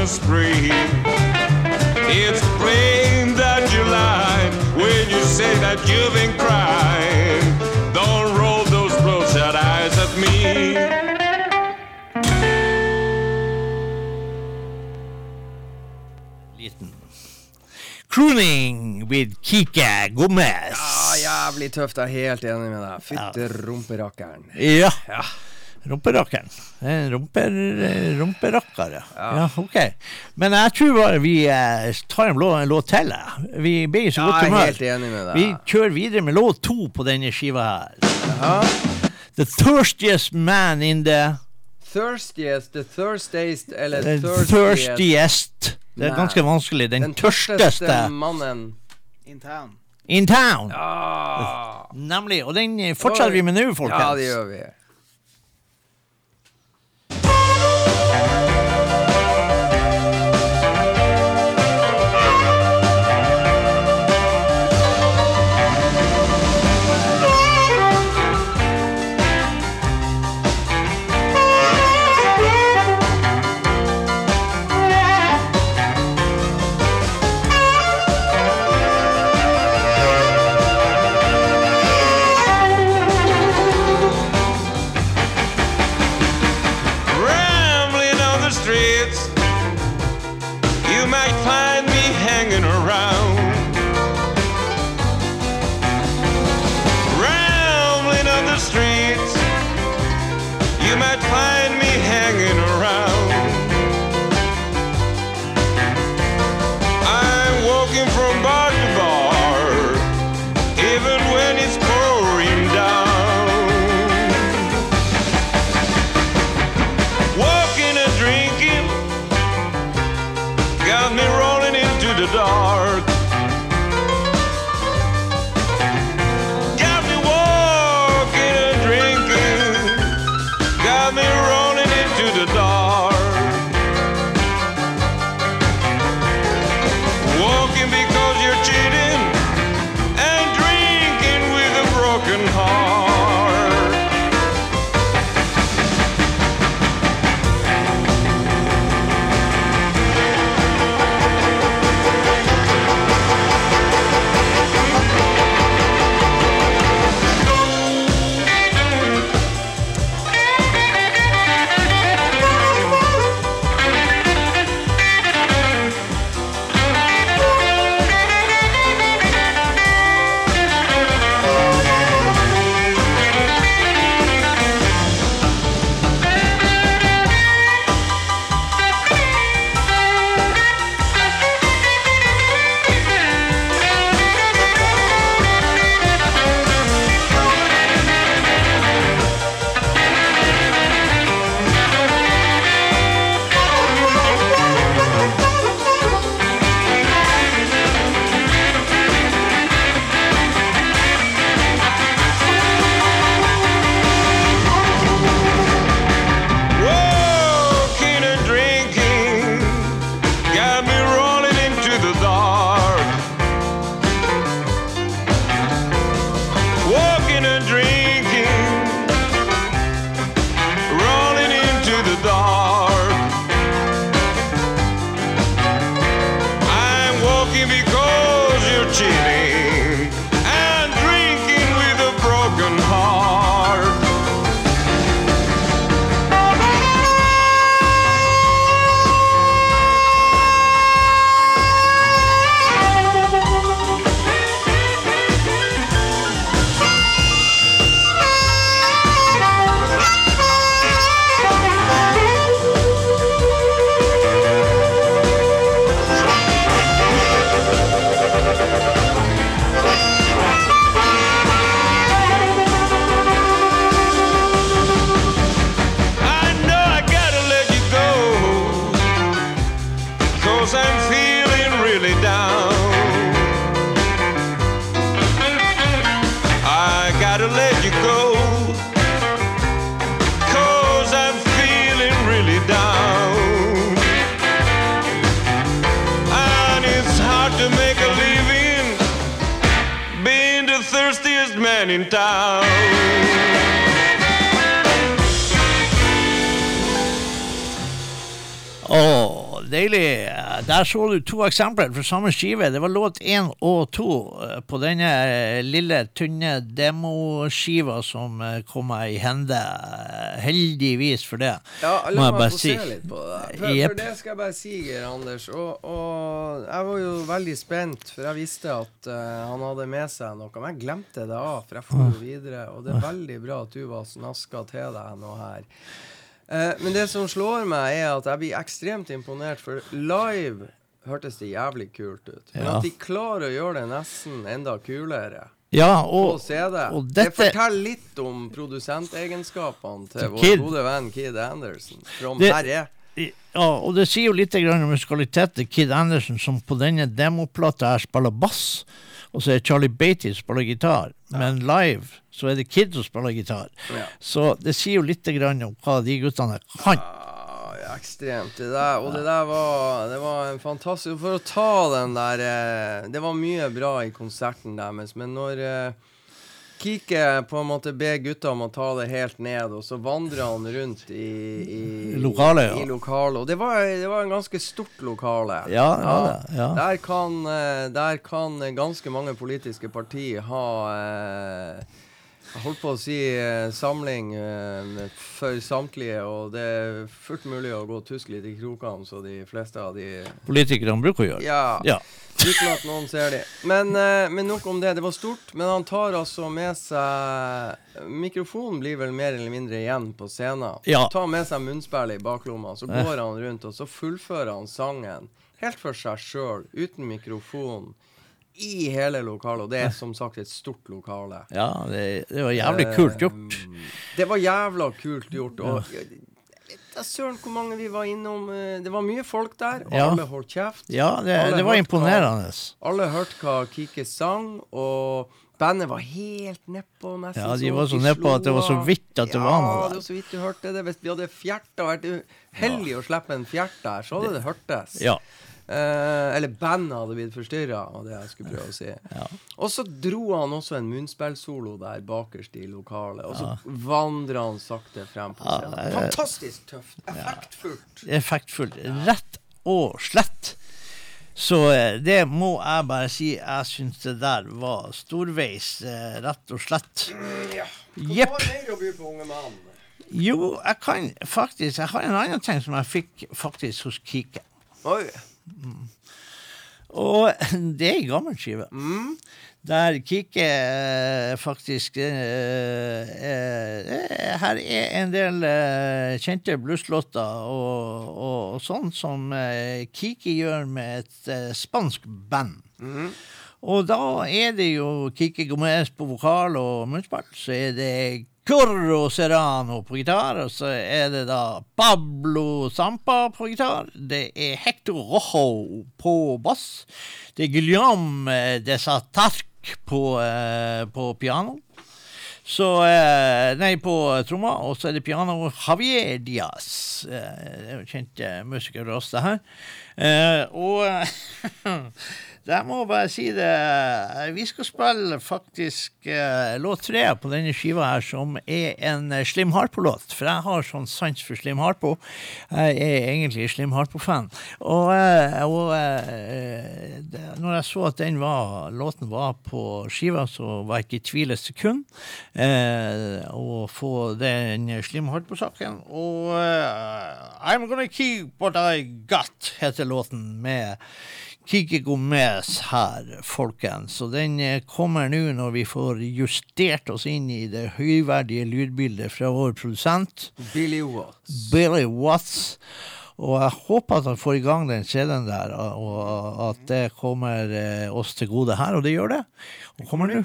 Out on spree. It's plain that you lied when you say that you've been crying. Don't roll those bloodshot eyes at me. Crooning with Kike Gomez. Ja, jævlig tøft. Jeg er helt enig med deg. Fytte rumperakkeren. Ja. Rumperakkeren. En rumper, rumperakker, ja. ja. Ok. Men jeg tror bare vi eh, tar en, lå- en låt til. Vi blir i så Ja, godt jeg er humør. helt enig med deg. Vi kjører videre med låt to på denne skiva her. The thirstiest man in the Thirstiest, the thirstiest, eller the thirstiest thirstiest. Det er ganske vanskelig. Den, Den tørsteste mannen. In town. in town. Ja. Nemlig. Og den eh, fortsetter vi med nå, folkens. Ja, det gjør vi. Der så du to eksempler fra samme skive. Det var låt én og to eh, på denne eh, lille, tynne demoskiva som eh, kom meg i hende. Heldigvis for det. Ja, la meg få si. se litt på det. For, yep. for det skal jeg bare si, Geir Anders. Og, og jeg var jo veldig spent, for jeg visste at uh, han hadde med seg noe. Men jeg glemte det av, for jeg får jo videre. Og det er veldig bra at du var snaska til deg noe her. Eh, men det som slår meg, er at jeg blir ekstremt imponert, for live hørtes det jævlig kult ut. Men Ja. at de klarer å gjøre det nesten enda kulere. Ja, og, CD. og Det dette forteller litt om produsentegenskapene til Til vår Kid. gode venn Kid Anderson. From Det- Herre. Ja, og det sier jo litt om musikalitet til Kid Anderson, som på denne demoplata her spiller bass. Og så er Charlie Beatty som spiller gitar. Men live så er det Kid som spiller gitar. Ja. Så det sier jo litt grann om hva de guttene kan. Ah, ja, ekstremt. Det der, og det der var, det var en fantastisk For å ta den der eh, Det var mye bra i konserten deres, men når eh, Kike på en måte ber gutta om å ta det helt ned, og så vandrer han rundt i, i Lokalet, ja. I lokalet. Og det var, det var en ganske stort lokale. Ja, ja, ja. Der kan, eh, der kan ganske mange politiske partier ha eh, jeg holdt på å si eh, samling eh, for samtlige, og det er fullt mulig å gå tusk litt i krokene, så de fleste av de Politikerne bruker å gjøre. Ja. Ja. Uten at noen ser de. Men, eh, men nok om det. Det var stort. Men han tar altså med seg Mikrofonen blir vel mer eller mindre igjen på scenen. Ja. Tar med seg munnspillet i baklomma, så går han rundt, og så fullfører han sangen helt for seg sjøl, uten mikrofon, i hele lokalet. Og det er som sagt et stort lokale. Ja, det, det var jævlig kult gjort. Eh, Det var jævla kult gjort. Og vet da søren hvor mange vi var innom. eh, Det var mye folk der, og Ja. alle holdt kjeft. Ja, det, det var imponerende. hva-. Alle hørte hva Kike sang, og bandet var helt nedpå. Ja, de var så nedpå at det var så vidt at det var noe Ja, det var så vidt du hørte det. Hvis vi hadde fjerta vært uheldig å slippe en fjert der, så hadde det hørtes. Ja. Eh, eller bandet hadde blitt forstyrra, var det jeg skulle prøve å si. Og så dro han også en munnspillsolo der bakerst i lokalet, og så vandra han sakte frem på scenen. er- Fantastisk tøft. Effektfullt. Effektfullt. Rett og slett. Så eh, det må jeg bare si. Jeg syns det der var storveis, eh, rett og slett. Jepp. Hva mer å by på, unge mann? Jo, jeg kan faktisk Jeg har en annen ting som jeg fikk faktisk hos Kike. Oi. Og det er ei gammel skive. Der Kike eh, faktisk eh, eh, Her er en del eh, kjente blueslåter og, og, og sånn som eh, Kike gjør med et eh, spansk band. Og da er det jo Kike Gomez på vokal og munnspill. Så er det Curro Serrano på gitar, og så er det da Pablo Sampa på gitar. Det er Hector Rojo på bass. Det er Guillaume de Satarc på, eh, på piano. Så eh, Nei, på tromma, og så er det piano Javier Diaz. Eh, det er jo kjent eh, det her. Eh, og jeg må bare si det Vi skal spille faktisk eh, låt tre på denne skiva her, som er en eh, Slim Harpo-låt. For jeg har sånn sans for Slim Harpo. Jeg er egentlig Slim Harpo-fan. Og, eh, og eh, det, når jeg så at var, låten var på skiva, så var jeg ikke i tvil et sekund. Eh, å få den Slim Harpo-saken. Og uh, I'm Gonna Keep What I Got heter låten med Kiki Gomez her, folkens. Og den eh, kommer nå når vi får justert oss inn i det høyverdige lydbildet fra vår produsent. Billy Watts. Billy Watts. Og jeg håper at han får i gang den CD-en der, og at det kommer eh, oss til gode her. Og det gjør det. Og kommer nå.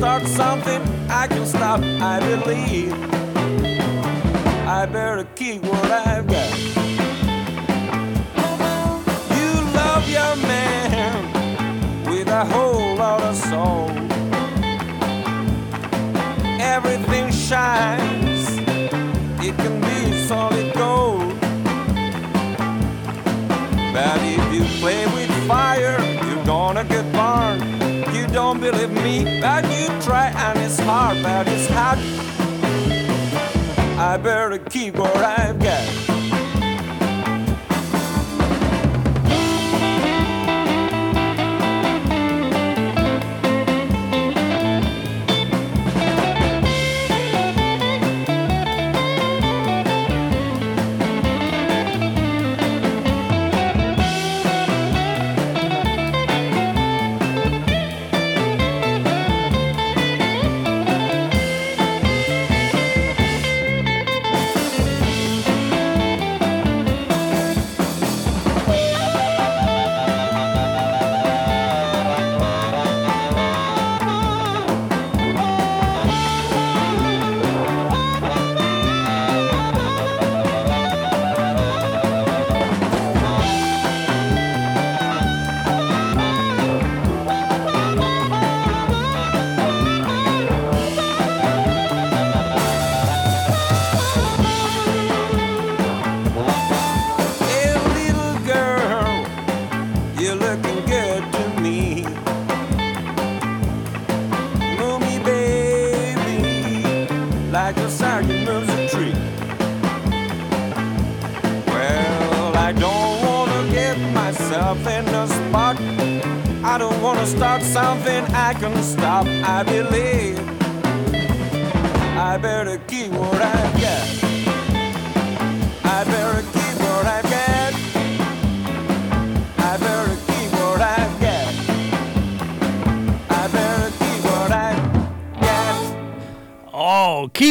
Start something I can stop. I believe I better keep what I've got. You love your man with a whole lot of soul. Everything shines, it can be solid gold. But if you play don't believe me, but you try, and it's hard, but it's hard. I better keep what I've got.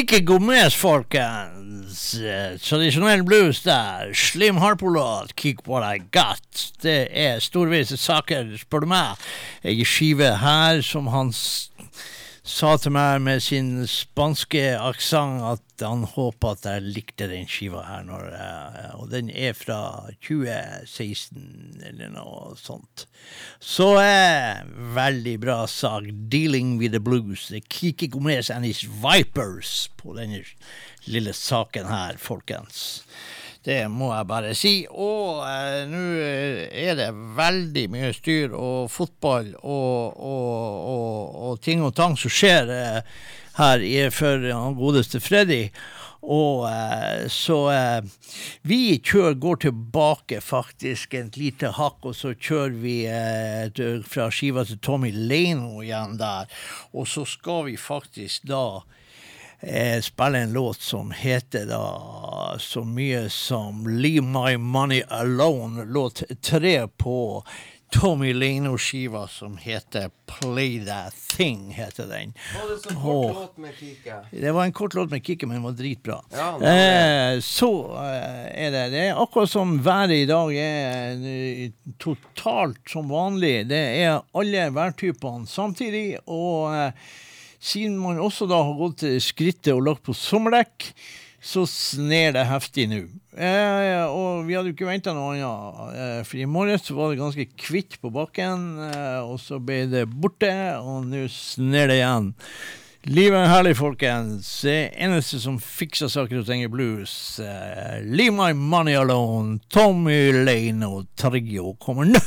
Kiki Gomez, folkens. Tradisjonell blues der. Slim Harpo-låt, 'Kick What I Got'. Det er storvise saker, spør du meg. Ei skive her som han s sa til meg med sin spanske aksent at han håper at jeg likte den skiva her. Jeg- og den er fra 2016 eller noe sånt. Så eh, veldig bra sak. 'Dealing with the Blues'. Det Kiki Gomez and his Vipers på denne lille saken her, folkens. Det må jeg bare si. Og eh, nå er det veldig mye styr og fotball og, og, og, og ting og tang som skjer eh, her for han godeste Freddy. Og eh, så eh, vi kjører, går tilbake faktisk et lite hakk, og så kjører vi eh, fra skiva til Tommy Leino igjen der. Og så skal vi faktisk da eh, spille en låt som heter da så mye som Leave My Money Alone, låt tre på Tommy Leino-skiva som heter Play That Thing, heter den. Var det så kort låt med Kike? Det var en kort låt med Kikki, men den var dritbra. Ja, eh, så eh, er det Det er akkurat som været i dag er eh, totalt som vanlig. Det er alle værtypene samtidig. Og eh, siden man også da har gått til skrittet og lagt på sommerdekk, så sner det heftig nå. Eh, og vi hadde jo ikke venta noe annet. Eh, for i morges var det ganske kvitt på bakken, eh, og så ble det borte, og nå sner det igjen. Livet er herlig, folkens. Det eneste som fikser saker hos i Blues, eh, Leave My Money Alone, Tommy Lane og Trio kommer nå.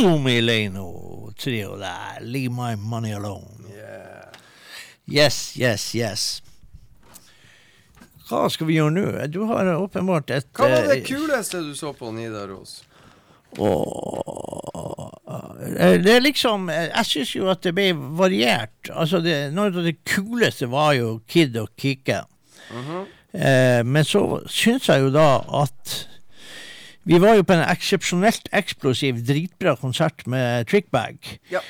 Tommy Leno trio der. Leave my money alone. Yes, yes, yes. Hva skal vi gjøre nå? Du har åpenbart et Hva var det eh, kuleste du så på Nidaros? Åh, eh, det er liksom eh, Jeg syns jo at det ble variert. Altså det, Noe av det kuleste var jo Kid og Kikki. eh, men så syns jeg jo da at vi var jo på en eksepsjonelt eksplosiv, dritbra konsert med Trickbag. Ja.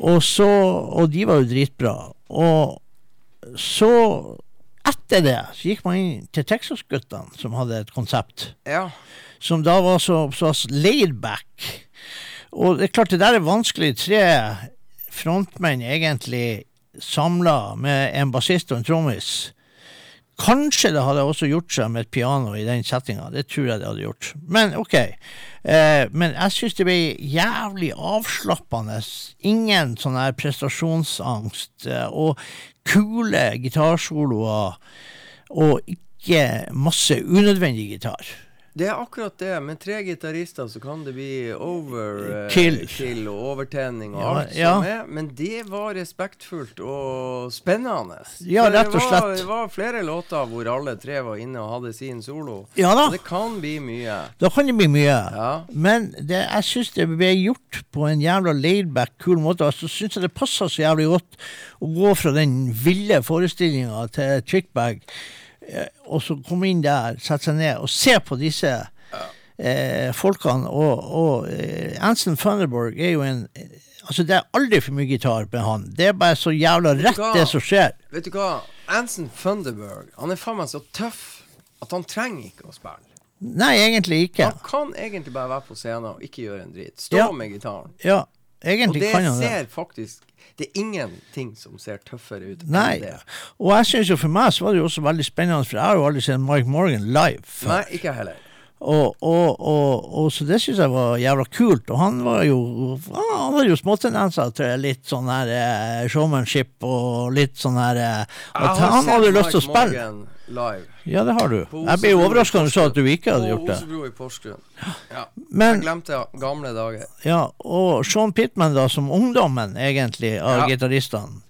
Og så Og de var jo dritbra. Og så etter det så gikk man inn til Texas-guttene, som hadde et konsept Ja. som da var så, så laid back. Og det er klart, det der er vanskelig. Tre frontmenn egentlig samla med en bassist og en trommis. Kanskje det hadde også gjort seg med et piano i den settinga. Det tror jeg det hadde gjort. Men OK. Eh, men jeg syns det ble jævlig avslappende. Ingen sånn her prestasjonsangst. Eh, og kule gitarsoloer. Og ikke masse unødvendig gitar. Det er akkurat det. Med tre gitarister så kan det bli over eh, Kill. kill og overtenning og Ja, alt ja. som er. Men det var respektfullt og spennende. Ja, rett og Det var, slett. det var flere låter hvor alle tre var inne og hadde sin solo. Ja da. Så det kan bli mye. Da kan det bli mye. Ja. Men det, jeg syns det ble gjort på en jævla laidback, kul måte. Og så syns jeg det passer så jævlig godt å gå fra den ville forestillinga til Chickbag, eh, og så komme inn der, sette seg ned og se på disse eh, folkene. Og, og eh, Anson Funderburg er jo en eh, Altså, det er aldri for mye gitar med han. Det er bare så jævla rett, det som skjer. Vet du hva? Anson Funderburg Han er faen meg så tøff at han trenger ikke å spille. Nei, egentlig ikke. Han kan egentlig bare være på scenen og ikke gjøre en dritt. Stå Ja. med gitaren. Ja, Og egentlig kan han det. ser faktisk Det er ingenting som ser tøffere ut Nei. enn det. Og jeg synes jo for meg så var det jo også veldig spennende, for jeg har jo aldri sett Mike Morgan live. Nei, ikke heller. Og, og, og, og så det syns jeg var jævla kult. Og han var jo Han hadde jo småtendenser til litt sånn her eh, showmanship og litt sånn her eh, At han hadde lyst til å spille. Live. Ja, det har du. Jeg ble overraska når du sa at du ikke hadde gjort det. På Osebro i Porsgrunn. Ja. Men- jeg glemte gamle dager. Ja, og Sean Pittman, da, som ungdommen egentlig av Ja. gitaristene,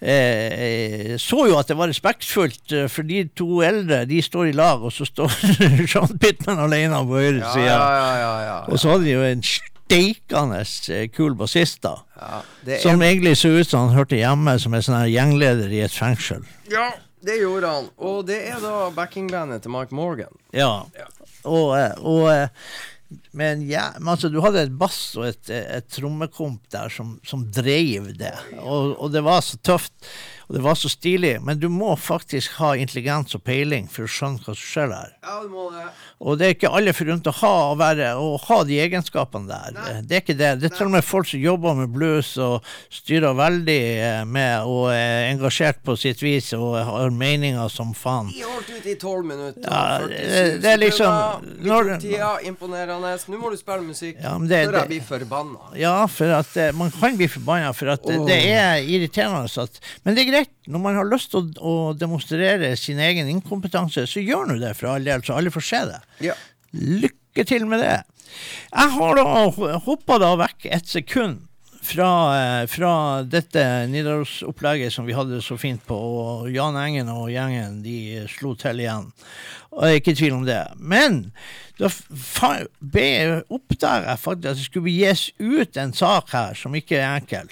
eh, så jo at det var respektfullt, eh, for de to eldre de står i lag, og så står Sean Pittman alene på høyre Ja, side. ja, ja, ja, ja, Og så hadde de jo en steikende eh, kul bassist, da. ja. Det Som er, egentlig så ut som han hørte hjemme som en sånn gjengleder i et fengsel. ja, det gjorde han. Og det er da backingbandet til Mike Morgan. Ja. Og, eh, og men ja, men altså, du hadde et bass og et, et trommekomp der som, som dreiv det. Og, og det var så tøft, og det var så stilig. Men du må faktisk ha intelligens og peiling for å skjønne hva som skjer der. Ja, du må det. Og det er ikke alle forunt å ha, å være, å ha de egenskapene der. Det er ikke det. Det er til og med folk som jobber med blues og styrer veldig eh, med og er engasjert på sitt vis og har meninger som faen. Vi holdt ut i tolv minutter. Ja, det- det er liksom- når- tida, imponerende. Nå må du spille musikk. Ja, men det- Før jeg blir forbanna. Ja, for at eh, man kan bli forbanna, for at oh. det er irriterende. At, men det er greit. Når man har lyst til å, å demonstrere sin egen inkompetanse, så gjør nå det for all del, så alle får se det. Ja. Lykke til med det. Jeg har da hoppa da vekk et sekund fra, eh, fra dette Nidaros-opplegget som vi hadde så fint på, og Jan Engen og gjengen de slo til igjen. Og jeg er ikke i tvil om det. Men da oppdaga jeg faktisk at det skulle gis ut en sak her som ikke er enkel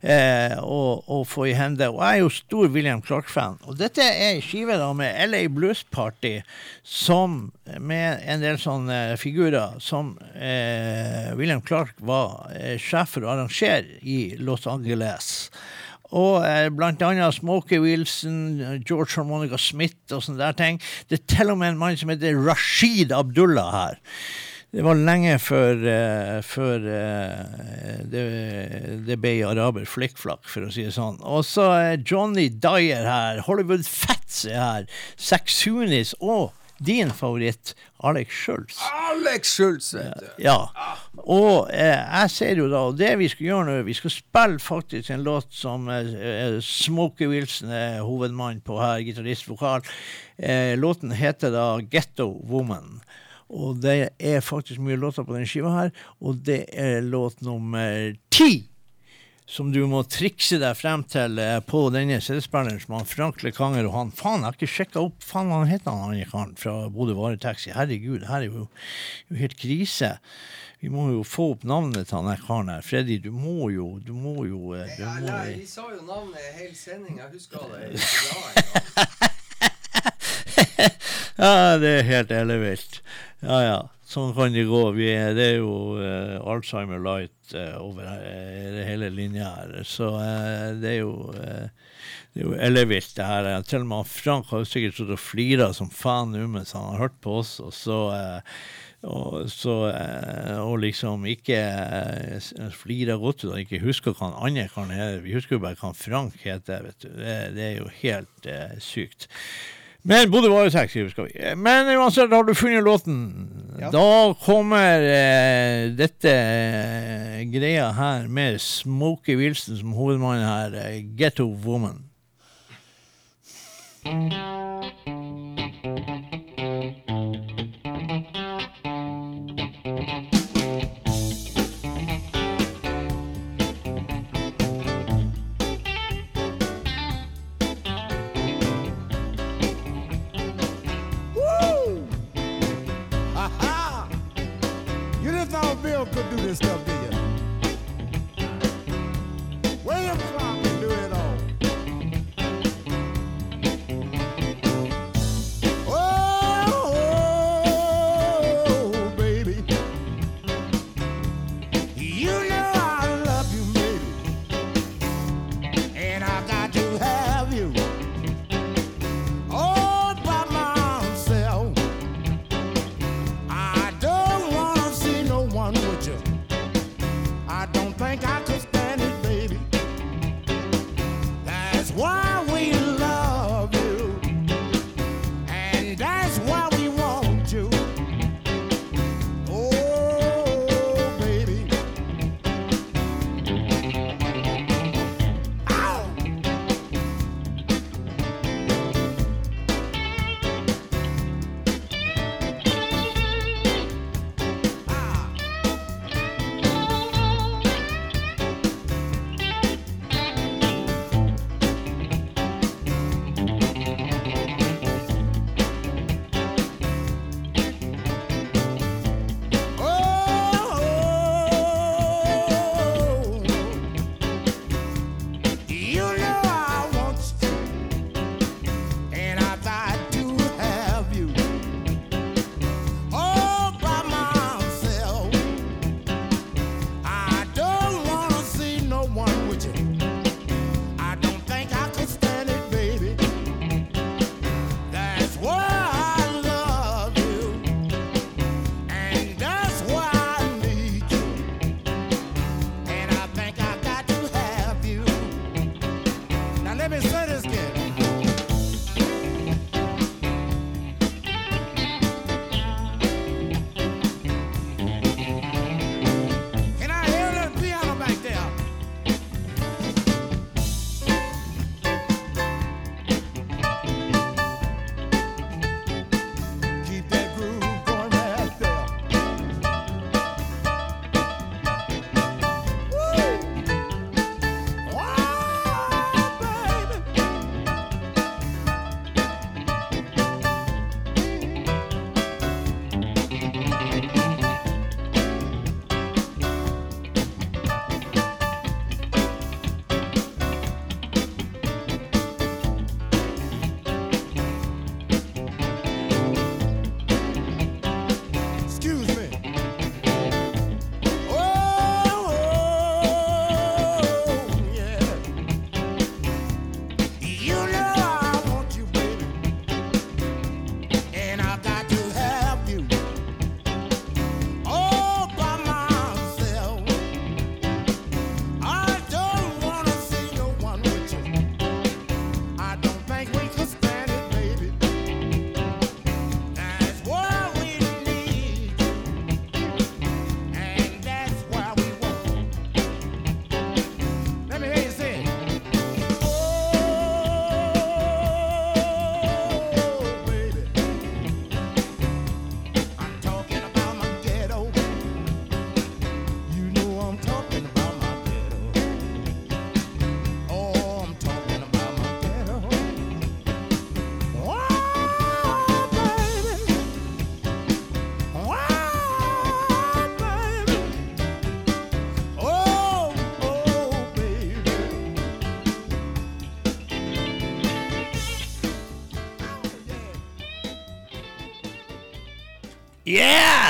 eh, å, å få i hende. Og jeg er jo stor William Clark-fan. Og dette er ei skive da med LA Blues Party som med en del sånne figurer som eh, William Clark var eh, sjef for å arrangere i Los Angeles. Og eh, blant annet Smokey Wilson, George Harmonica Smith og sånne der ting. Det er til og med en mann som heter Rashid Abdullah her. Det var lenge før, uh, før uh, det, det ble araber flikkflakk, for å si det sånn. Og så er Johnny Dyer her, Hollywood Fats er her, Saxunis og din favoritt, Alex Schultz. Alex Schultz, vet du. Ja. Og eh, jeg ser jo da, og det vi skal gjøre nå, vi skal spille faktisk en låt som eh, eh, Smokey Wilson er hovedmann på her, gitarist, vokal. Eh, låten heter da Ghetto Woman. Og det er faktisk mye låter på den skiva her, og det er låt nummer ti. Som du må trikse deg frem til eh, på denne CD-spilleren som han Frank Lekanger og han Faen, jeg har ikke sjekka opp Faen, hva heter han andre karen fra Bodø Varetaxi? Herregud, det her er jo, jo helt krise. Vi må jo få opp navnet til han karen her. Freddy, du må jo Du må jo eh, du må, nei, Vi sa jo navnet i hele sendinga, Jeg husker det. Ja, det er helt ellevilt. Ja, ja. Sånn kan det gå. Vi er, det er jo uh, Alzheimer light uh, over eh, hele linja her. Så det er jo det er jo ellevilt, det her. Til og med Frank har jo sikkert stått og flira som faen nå mens han har hørt på oss, og så og, så, og liksom ikke flirer godt ut og ikke husker hva han andre kan hete. Vi husker jo bare hva Frank heter. vet du. Det, det er jo helt sykt. Men Bodø varetekt, husker vi. Men uansett, har du funnet låten? Ja. Da kommer eh, dette eh, greia her med Smokey Wilson som hovedmann her. Eh, Ghetto Woman.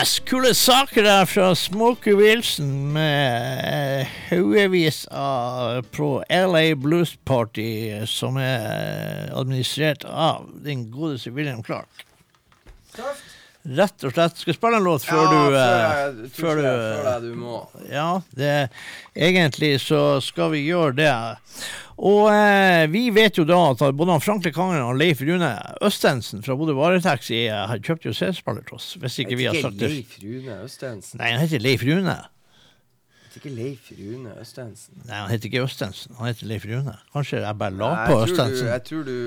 Yes! Kule saker der fra Smokey Wilson med eh, haugevis av på LA Blues Party, som er administrert av den godeste William Clark. Rett og slett. Skal jeg spille en låt før ja, du før eh, jeg, før du, jeg, før jeg du må. Ja, det, egentlig så skal vi gjøre det. Og eh, vi vet jo da at både han Frank Lekangen og Leif Rune Østensen fra Bodø Varetaxi har kjøpt jo CD-spiller til oss. Hvis ikke vi har sagt det. Leif Rune Østensen? Nei, han heter Leif Rune. Heter ikke Leif Rune Østensen? Nei, han heter ikke Østensen. Han heter Leif Rune. Kanskje jeg bare la Nei, på Østensen. du- Jeg tror du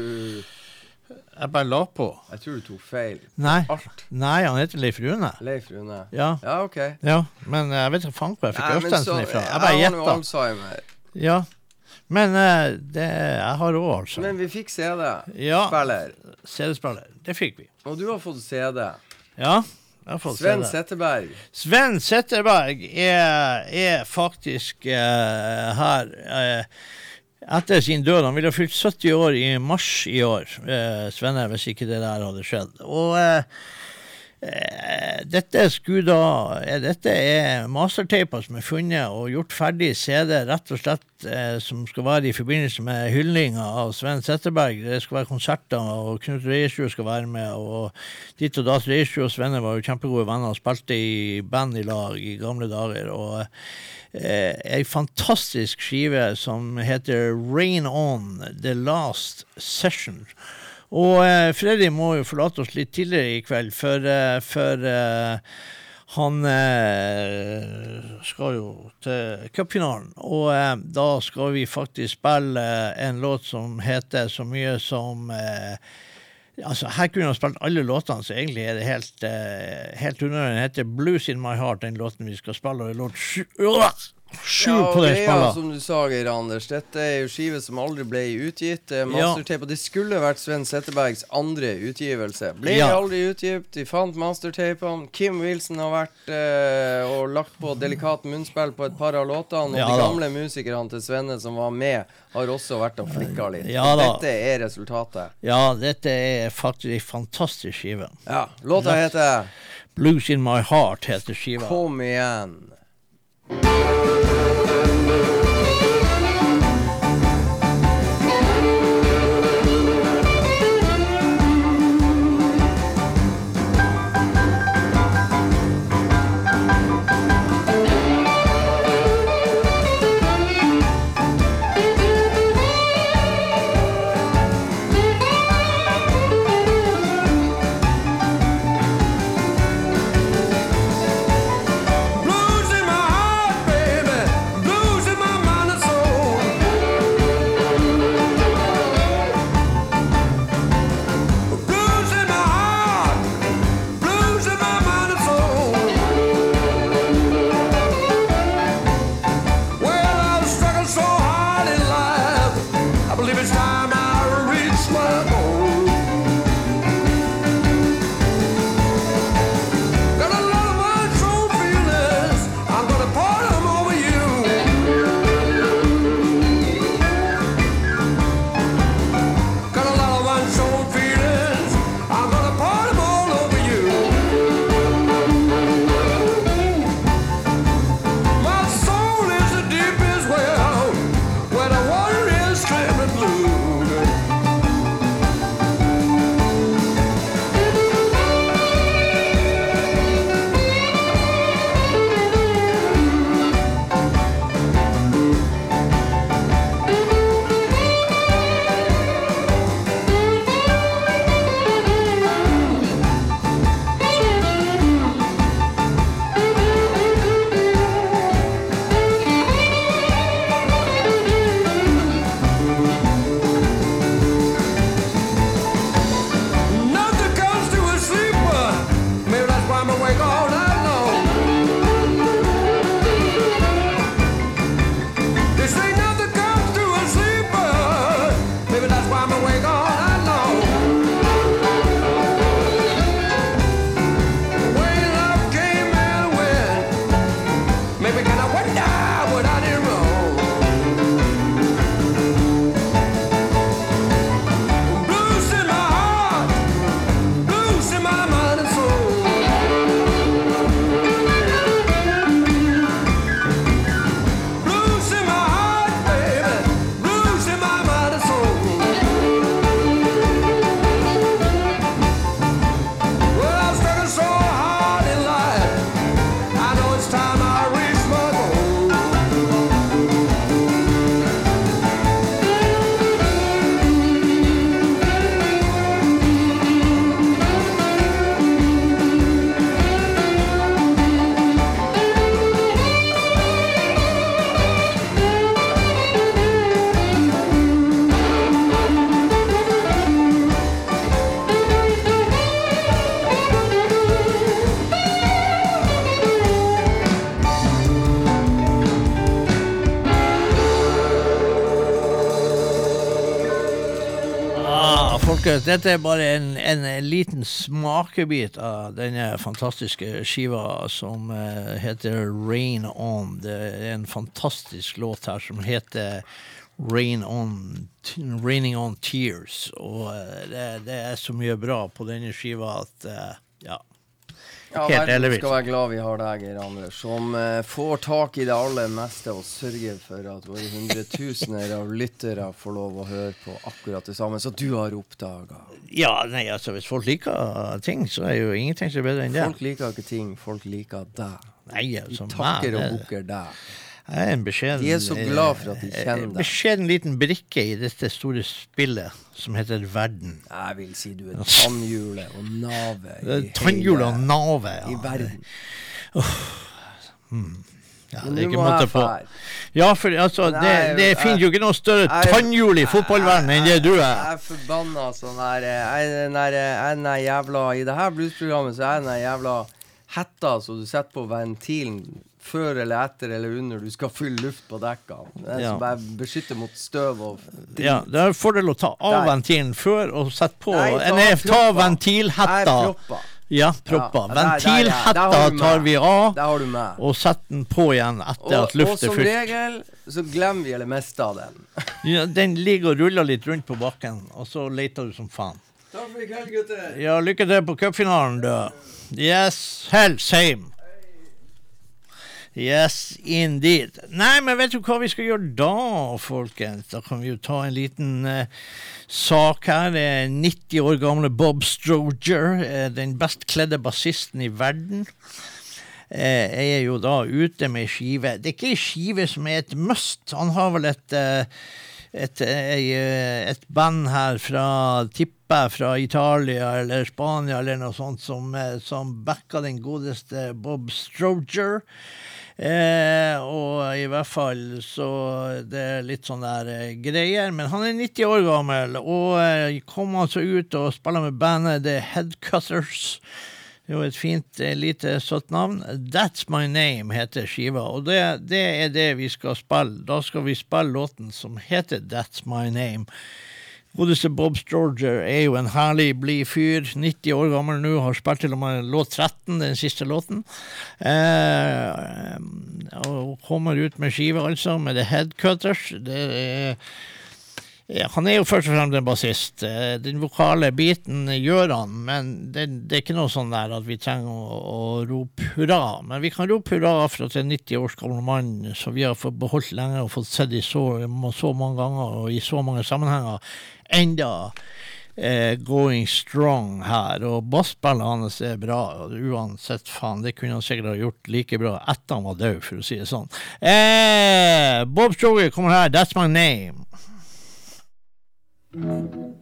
Jeg bare la på. Jeg tror du tok feil. Nei, Alt. nei han heter Leif Rune. Leif Rune. Ja. Ja, OK. Ja, men jeg vet ikke faen hvor jeg fikk Østensen ifra. Jeg Jeg bare har nå gjetta. Alzheimer. Ja. Men eh, det Jeg har òg, altså. Men vi fikk CD. Ja. CD-spiller. Det fikk vi. Og du har fått CD. Ja. Jeg har fått Sven CD. Setteberg. Sven Setteberg er, er faktisk uh, her eh, etter sin død. Han ville ha fylt 70 år i mars i år, eh, Svenne, hvis ikke det der hadde skjedd. Og eh, dette skulle da eh, Dette er masterteiper som er funnet og gjort ferdig CD, rett og slett eh, som skal være i forbindelse med hyllinga av Sven Setterberg. Det skal være konserter, og Knut Reiersrud skal være med. Og ditt og datt Reiersrud og Svenne var jo kjempegode venner og spilte i band i lag i gamle dager. og eh, ei fantastisk skive som heter Rain On The Last Session. Og eh, Freddy må jo forlate oss litt tidligere i kveld, for, eh, for eh, han eh, skal jo til cupfinalen. Og eh, da skal vi faktisk spille eh, en låt som heter så mye som Altså, Her kunne han spilt alle låtene, så egentlig er det helt, helt unødvendig. Den heter 'Blues In My Heart', den låten vi skal spille. Og det er låt sju, sju Ja, på den spilla. som du sa, Geir Anders, dette er jo skive som aldri ble utgitt. Er Mastertape, og det skulle vært Sven Settebergs andre utgivelse. Ble Ja. aldri utgitt. De fant mastertapene. Kim Wilson har vært eh, og lagt på delikat munnspill på et par av låtene. Og Ja de gamle musikerne til Svenne som var med, har også vært og flikka litt. Ja dette er resultatet. Ja, dette er faktisk en fantastisk skive. Ja, Låta heter 'Blues In My Heart' heter skiva. Kom igjen. Folkens, dette er bare en, en, liten smakebit av denne fantastiske skiva som uh, heter Rain On. Det er en fantastisk låt her som heter Rain On, Raining On Tears. Og uh, det, det er så mye bra på denne skiva at eh, ja. Verden skal være glad vi har deg, Geir Anders, som eh, får tak i det aller meste og sørger for at våre hundretusener av lyttere får lov å høre på akkurat det samme som du har oppdaga. ja, nei, altså hvis folk liker ting, så er jo ingenting så bedre enn det. Folk liker ikke ting, folk liker deg. Nei, De vi takker og det- bukker deg. Jeg er en beskjeden De er så glad for at de eh, kjenner deg. Beskjeden liten brikke i dette store spillet som heter verden. Jeg vil si du er tannhjulet og navet Tannhjulet og navet. i Ja. verden. Hmm. Ja, det er ikke måte på. Ja, for altså, det, det finnes jo ikke noe større tannhjul i fotballverdenen enn det du er. Jeg er forbanna sånn her Jeg er den der- jeg er den jævla I det her bluesprogrammet så er jeg den jævla hetta som du setter på ventilen før eller etter eller under du skal fylle luft på dekkene. Den Ja. som bare beskytter mot støv og dritt. Ja, det er en fordel å ta av Der. ventilen før og sette på Nei, ta Nei, ta ventilhetta. Ja, propper. Ja, Ventilhetta tar vi av, og setter den på igjen etter Og, at og luft er som regel så glemmer vi eller mister den. Ja, den ligger og ruller litt rundt på bakken, og så leter du som faen. Takk for i kveld, gutter. Ja, lykke til på cupfinalen, du. Yes, hell, same. Yes, indeed. Nei, men vet du hva vi skal gjøre da, folkens? Da kan vi jo ta en liten eh, sak her. Det er 90 år gamle Bob Stroger, eh, den best kledde bassisten i verden. Eh, er jo da ute med skive. Det er ikke ei skive som er et must. Han har vel et eh, et, eh, et band her fra tipper fra Italia eller Spania eller noe sånt som, som backa den godeste Bob Stroger. Eh, og i hvert fall så det er litt sånn der eh, greier. Men han er 90 år gammel og eh, kom altså ut og spiller med bandet The Headcutters. Det er jo et fint, eh, lite søtt navn. That's My Name heter skiva, og det, det er det vi skal spille. Da skal vi spille låten som heter That's My Name. Godeste Bob Storger er jo en herlig blid fyr. 90 år gammel nå, har spilt til og med låt 13, den siste låten. Eh, og kommer ut med skive, altså, med The Headcutters. Det er han er jo først og fremst en bassist. Eh, Den vokale biten gjør han, men det, det er ikke noe sånn der at vi trenger å, å rope hurra. Men vi kan rope hurra for at det er en 90 års gammel mann som vi har fått beholdt lenge og fått sett i så, så mange ganger og i så mange sammenhenger, enda eh, going strong her. Og basspillet hans er bra. Uansett, faen, det kunne han sikkert ha gjort like bra etter han var død, for å si det sånn. Eh, Bob Stroger kommer her. That's my name. Mm-hmm.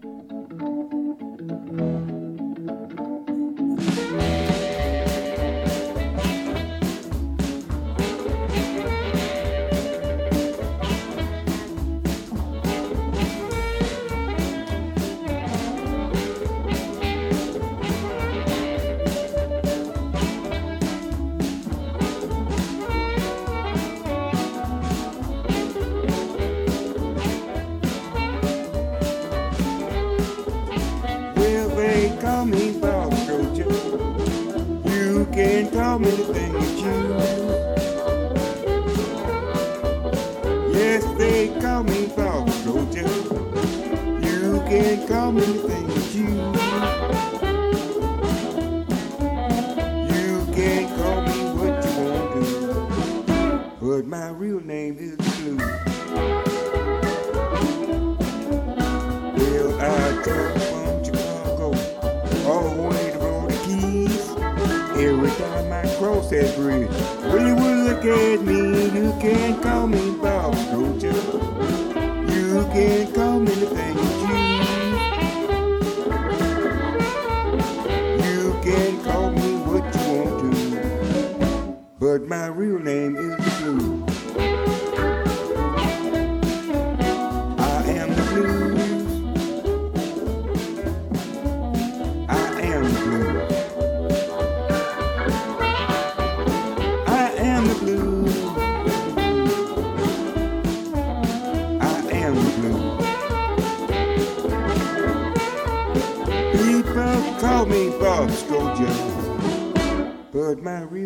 You call me anything you. You can call me what you want to. But my real name is Blue. Well, I Chicago all the way to. Every time I cross that bridge, will look at me. You can call me Bob Stroger. You can call me anything you But my real name is Blue. I am the blues. I am the blues. I am the blues. I am the blues. Bob Scotia, but my real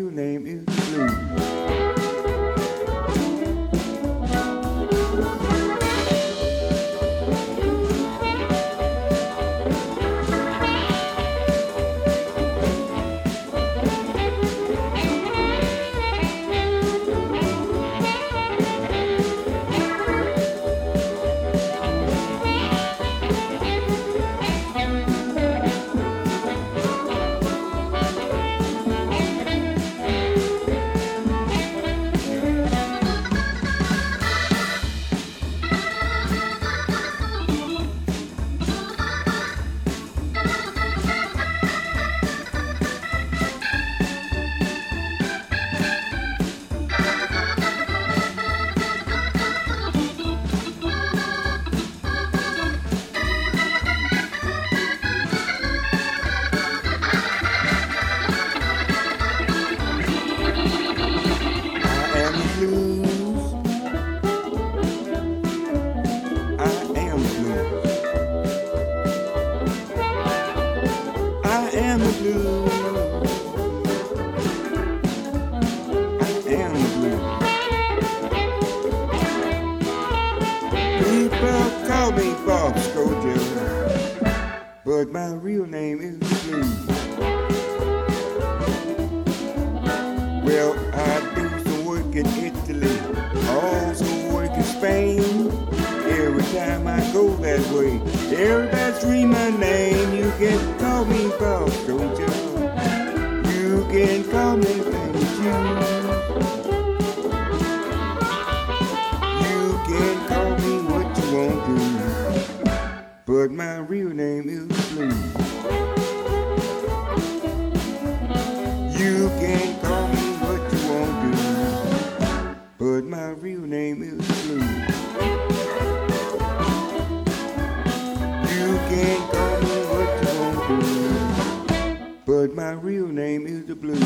time I go that way, everybody scream my name. You can call me Bob Scotia. You can call me Fanny Jew. You can call me what you want to, but my real name is Blue. You can call me what you want to, but my real name is my real name is the Blue.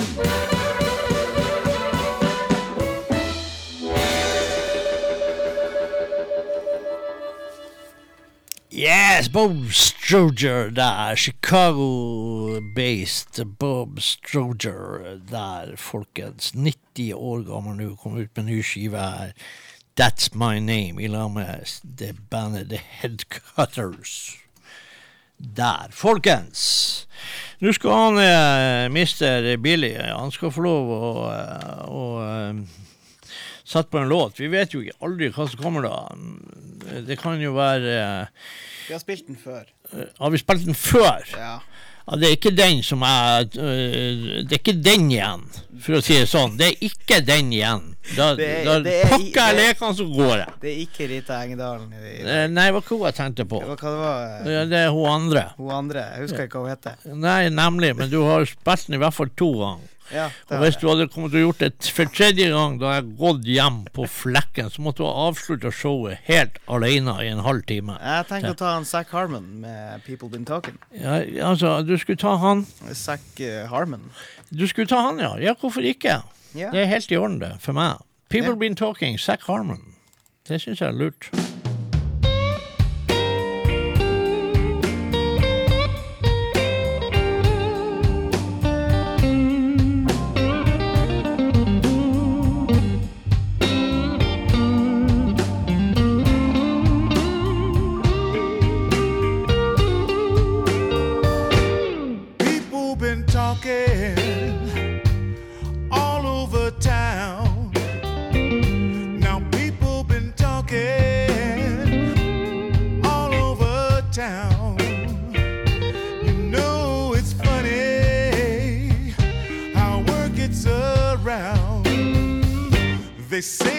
Yes, Bob Stroger der. Chicago-based Bob Stroger der, folkens. 90 år gammel nå, kom ut med ny skive her. That's My Name, i lag med det bandet The Headcutters. Der, folkens! Nå skal han eh, mister Billy Han skal få lov å, eh, å eh, sette på en låt. Vi vet jo ikke aldri hva som kommer da. Det kan jo være eh, Vi har spilt den før. Eh, Har vi spilt den før? Ja. Ja, det er ikke den som er øh, Det er ikke den igjen, for å si det sånn. Det er ikke den igjen. Da, Det er- da det er pakker jeg det- lekene, så går jeg. Det er ikke Rita Engedalen. Eh, Nei, hva hva jeg tenkte på? det var eh, Ja, Det er hun andre. hun andre? Jeg husker ikke hva hun heter. Nei, nemlig. Men du har spilt den i hvert fall to ganger. Ja, Og hvis du hadde kommet å gjort det for tredje gang, da jeg gått hjem på flekken, så måtte du ha avslutta showet helt alene i en halv time. Jeg tenker å ta han Zack Harmon med 'People Been Talking'. Ja, altså, du skulle ta han. Zack eh, Harmon. Du skulle ta han, ja. Ja, hvorfor ikke? Ja. Det er helt i orden, det, for meg. People Ja. been talking, Zack Harmon. Det syns jeg er lurt. They say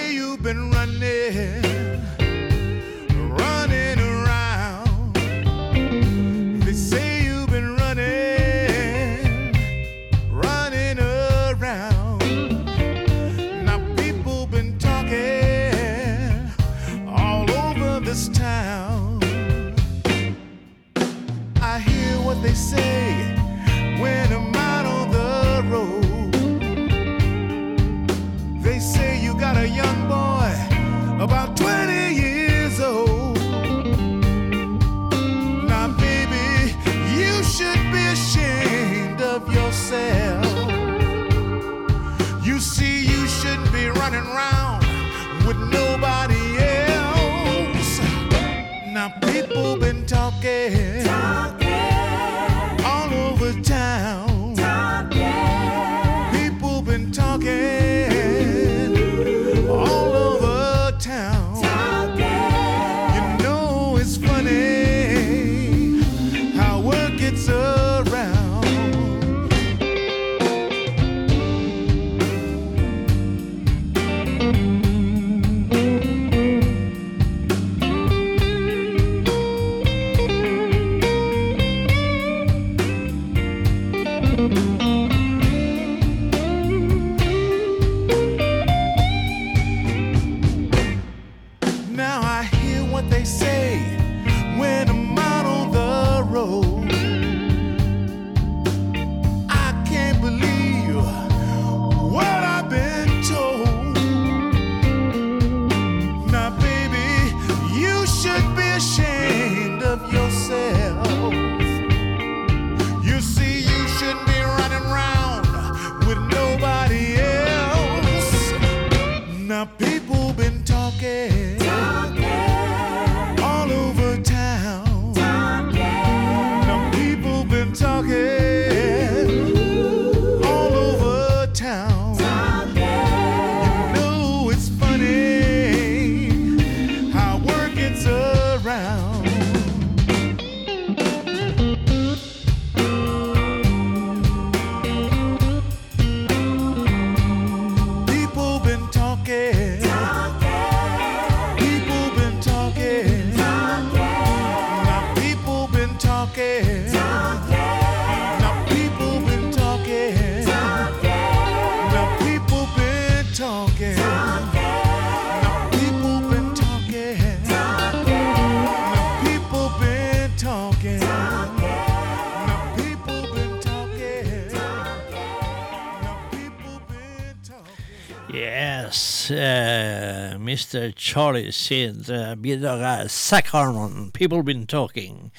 Mr. Charlie sitt eh, bidrag er Zack Harmon, 'People Been Talking'.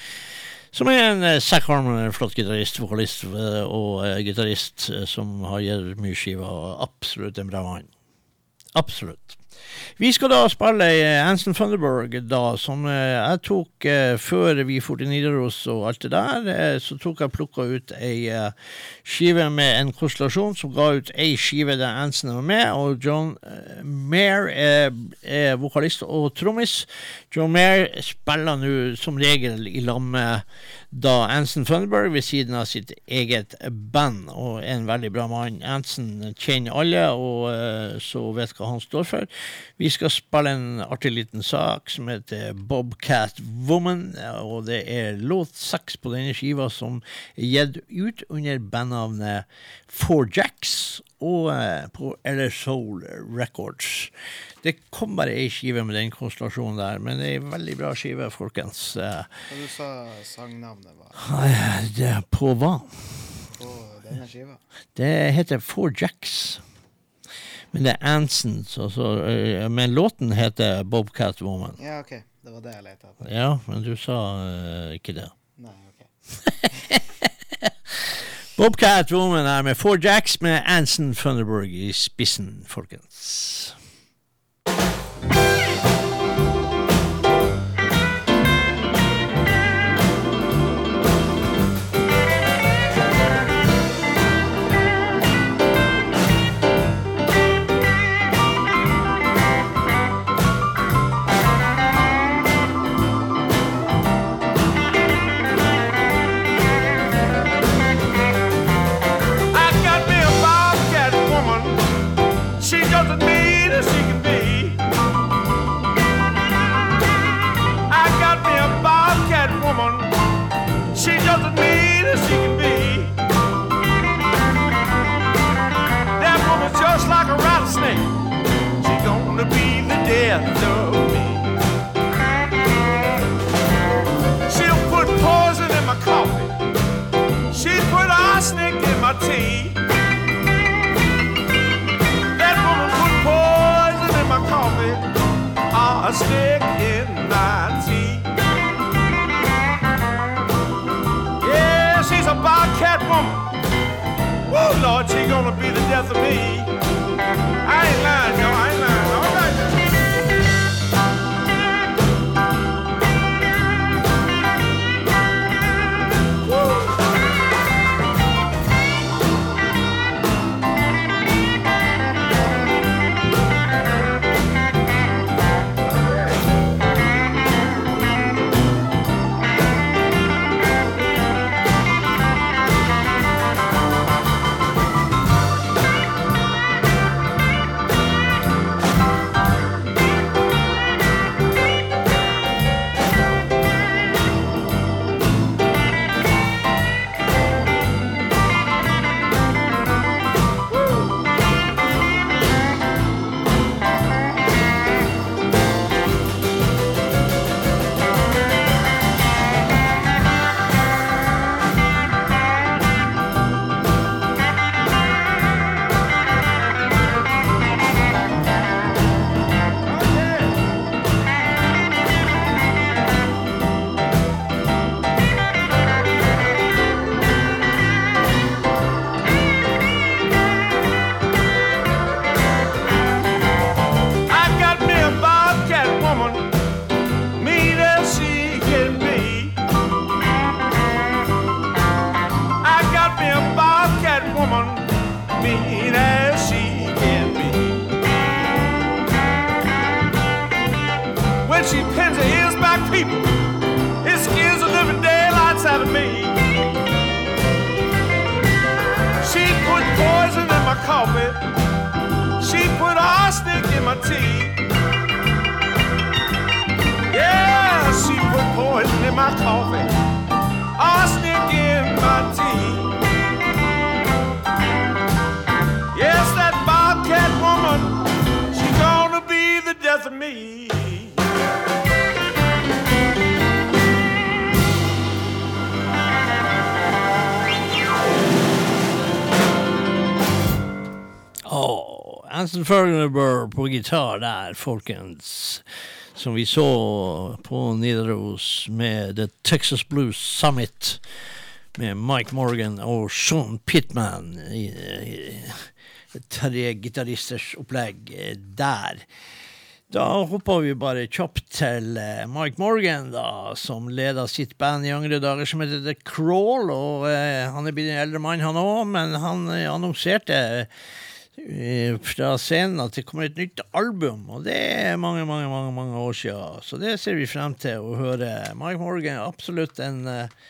Som er en uh, Zack Harmon, en flott gitarist, vokalist eh, og gitarist eh, som har gitt mye skiver, absolutt en bra mann. Absolutt. Vi skal da spille eh, Anson Thunderberg, da, som eh, jeg tok eh, før vi dro til Nidaros og alt det der. så tok jeg plukka ut ei skive med en konstellasjon som ga ut ei skive der Anson var med, og John Mair er, er vokalist og trommis. John Mayer spiller nå som regel i lag med da Anson Funderburg ved siden av sitt eget band, og er en veldig bra mann. Anson kjenner alle, og så vet hva han står for. Vi skal spille en artig liten sak som heter Bobcat Woman, og det er låt seks på denne skiva som er gitt ut under bandnavnet Four Jacks og eh, på Eller Soul Records. Det kom bare ei skive med den konstellasjonen der, men det ei veldig bra skive, folkens. Hva du sa sangnavnet var det på hva? på denne skiva? Det heter Four Jacks. Men det er Anson, eh, men låten heter Bobcat Woman. Ja, OK. Det var det jeg lette etter. Ja, men du sa uh, ikke det. Nei, OK. Bobcat Woman er med Four Jacks med Anson Funderburg i spissen, folkens. That woman put poison in my coffee, arsenic in my tea. Yeah, she's a bobcat woman. Woo, Lord, she gonna be the death of me. Åh, Anson Fergenberg på gitar der, folkens. Som vi så på Nidaros med The Texas Blues Summit. Med Mike Morgan og Sean Pittman tre gitaristers opplegg eh, der. Da hopper vi bare kjapt til eh, Mike Morgan, da, som leda sitt band i yngre dager som heter The Crawl. Og eh, han er blitt en eldre mann, han òg, men han eh, annonserte fra scenen at det kommer et nytt album, og det er mange, mange, mange, mange år siden. Så det ser vi frem til å høre. Mike Morgan er absolutt en eh,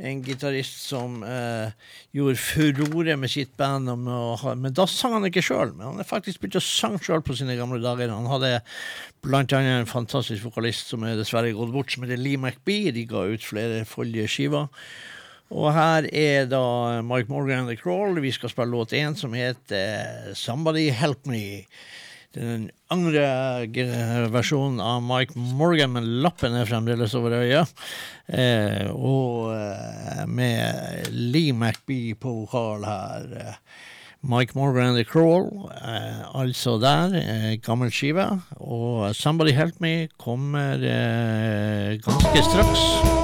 en gitarist som eh, gjorde furore med sitt band. ha- Men da sang han ikke sjøl, men han er faktisk begynt å synge sjøl på sine gamle dager. Han hadde blant annet en fantastisk vokalist som er dessverre gått bort, som heter Lee McBee. De ga ut flere foldige skiver. Og her er da Mike Morgan and The Crawl. Vi skal spille låt én som heter Somebody Help Me. Den andre versjonen av Mike Morgan, men lappen er fremdeles over øya. Eh, og eh, med Lee McBee på vokal her. Eh, Mike Morgan and The Crawl, eh, altså der. Eh, gammel skive. Og Somebody Help Me kommer eh, ganske straks.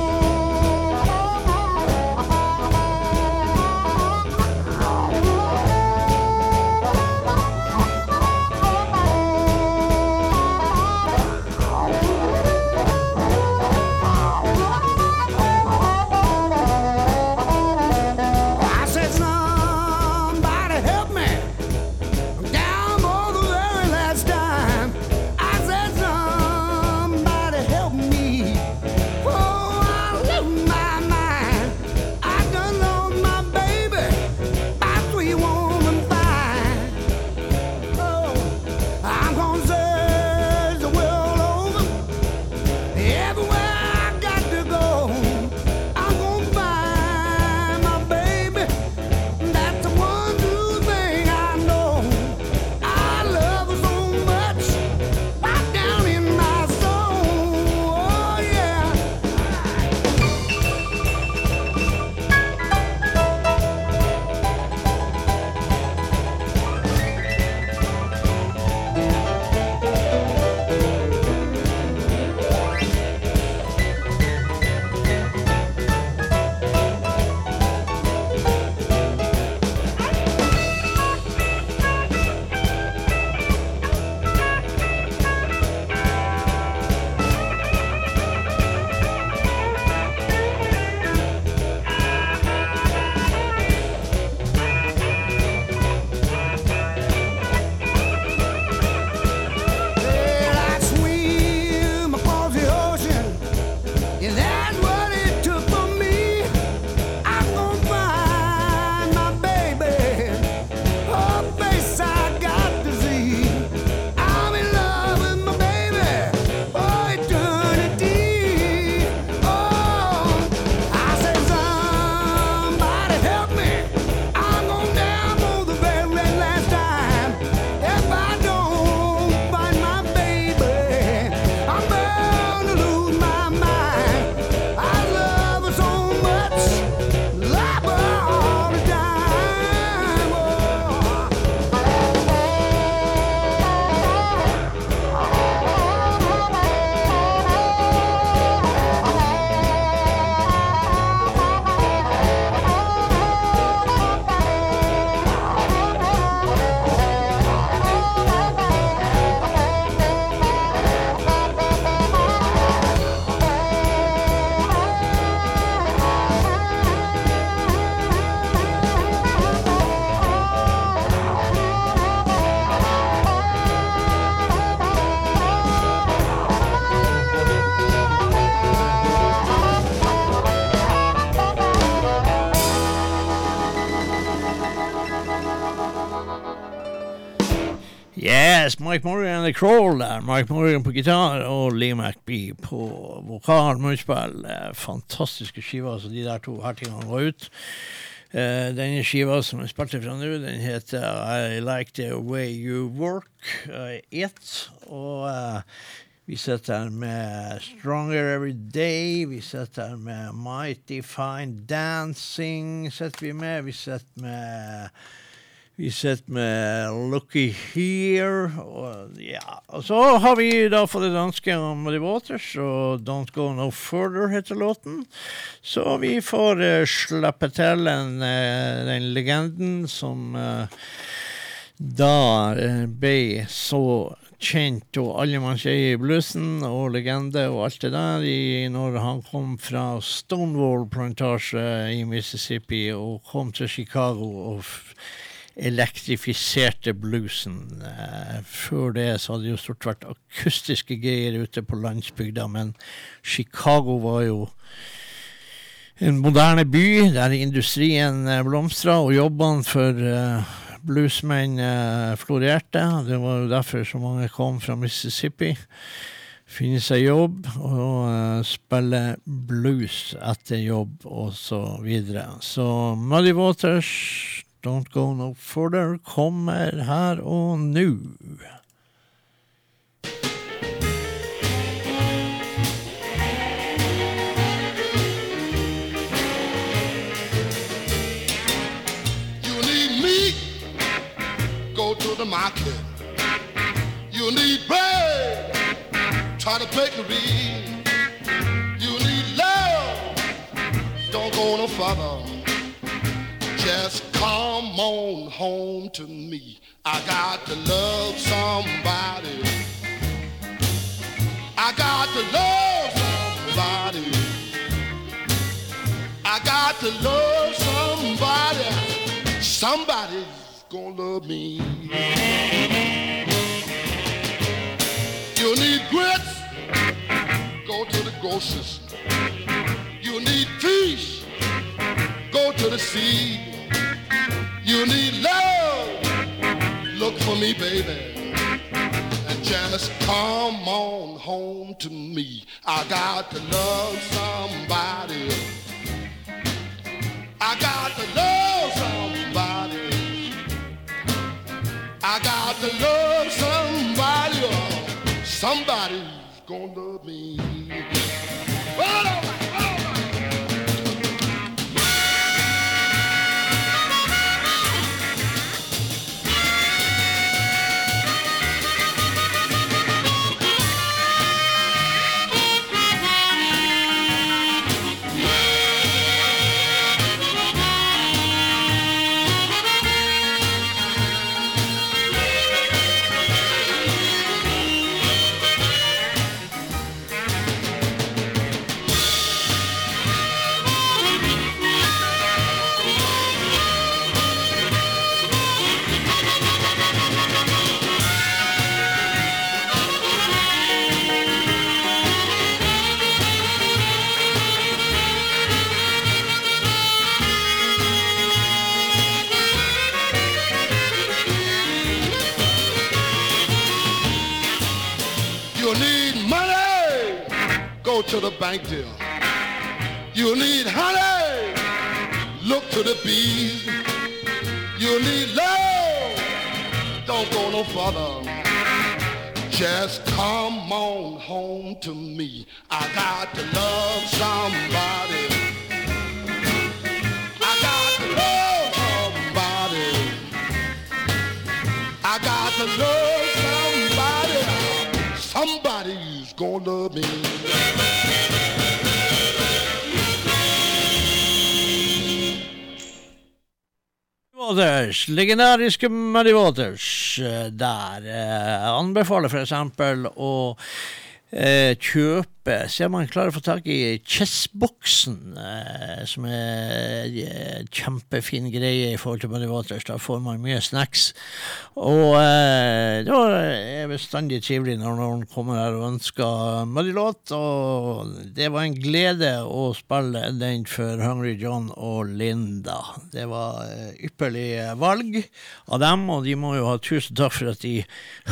The Crawl der. Mike Morgan på gitar og Lee McBee på vokal, munnspill. Eh, Fantastiske skiver, så de der to her tingene var ut. Uh, denne skiva som jeg spilte fra nå, den heter I Like The Way You Work, uh, It. Og uh, vi sitter her med Stronger Every Day. Vi sitter her med Mighty Fine Dancing. sitter vi med. Vi sitter med vi sitter med Looky Here. Og, ja. og så har vi da fått det danske om Muddy Waters, og Don't Go No Further heter låten. Så vi får uh, slappe til en, uh, den legenden som uh, da ble så kjent og allemannseie i bluesen og legende og alt det der i, når han kom fra Stonewall-plantasje i Mississippi og kom til Chicago og elektrifiserte bluesen. Eh, før det så hadde det jo stort vært akustiske greier ute på landsbygda, men Chicago var jo en moderne by der industrien eh, blomstra og jobbene for eh, bluesmenn florerte. Det var jo derfor så mange kom fra Mississippi. Finne seg jobb og spille blues etter jobb og så videre. Så Muddy Waters, Don't Go No Further kommer need meat, go to the market. You need bread, try to bakery. You need love, don't go no further. Just come on home to me. I got to love somebody. I got to love somebody. I got to love somebody. Somebody's gonna love me. You need grits, go to the grocery store. You need fish, go to the sea. You need love, look for me, baby. And just come on home to me. I got to love somebody. I got to love somebody. I got to love somebody. Somebody's gonna love me. To the bank deal. You need honey, look to the bees. You need love, don't go no further. Just come on home to me. I got to love somebody. I got to love somebody. I got to love somebody. Somebody's gonna love me. Waters, legendariske Muddy Waters. eh, Der eh, anbefaler eksempel å kjøpe Se om man klarer å få tak i Chessboksen, eh, som er en kjempefin greie i forhold til Buddy Waters. Da får man mye snacks. Og eh, det er bestandig trivelig når noen kommer her og ønsker Muddy-låt. Og det var en glede å spille den for Hungry John og Linda. Det var eh, ypperlig valg av dem, og de må jo ha tusen takk for at de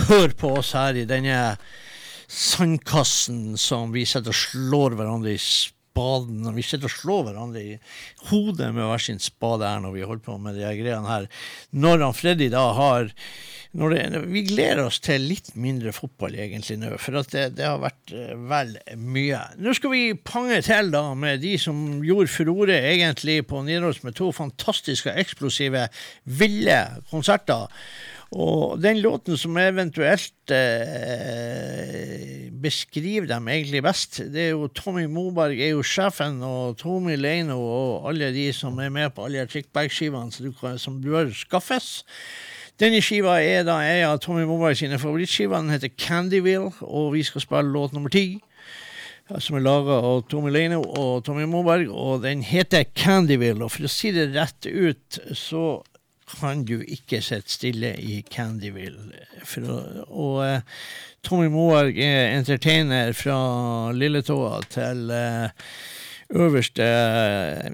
hører på oss her i denne sandkassen som vi sitter og slår hverandre i spaden. Vi sitter og slår hverandre i hodet med hver sin spade her når vi holder på med de greiene her. Når han Freddy da har det, Vi gleder oss til litt mindre fotball egentlig nå, for det, det har vært eh, vel mye. Nå skal vi pange til da med de som gjorde furore egentlig på Nidaros med to fantastiske, eksplosive, ville konserter. Og den låten som eventuelt eh, beskriver dem egentlig best, det er jo Tommy Moberg er jo sjefen, og Tommy Leino og alle de som er med på alle Trickbag-skivene som, bør skaffes. Denne skiva er da en av Tommy Moberg sine favorittskiver. Den heter Candyville, og vi skal spille låt nummer ti. Som er laga av Tommy Leino og Tommy Moberg, og den heter Candyville. Og for å si det rett ut, så kan du ikke sitte stille i Candyville. Å, og eh, Tommy Moarg er entertainer fra lilletåa til uh, øverste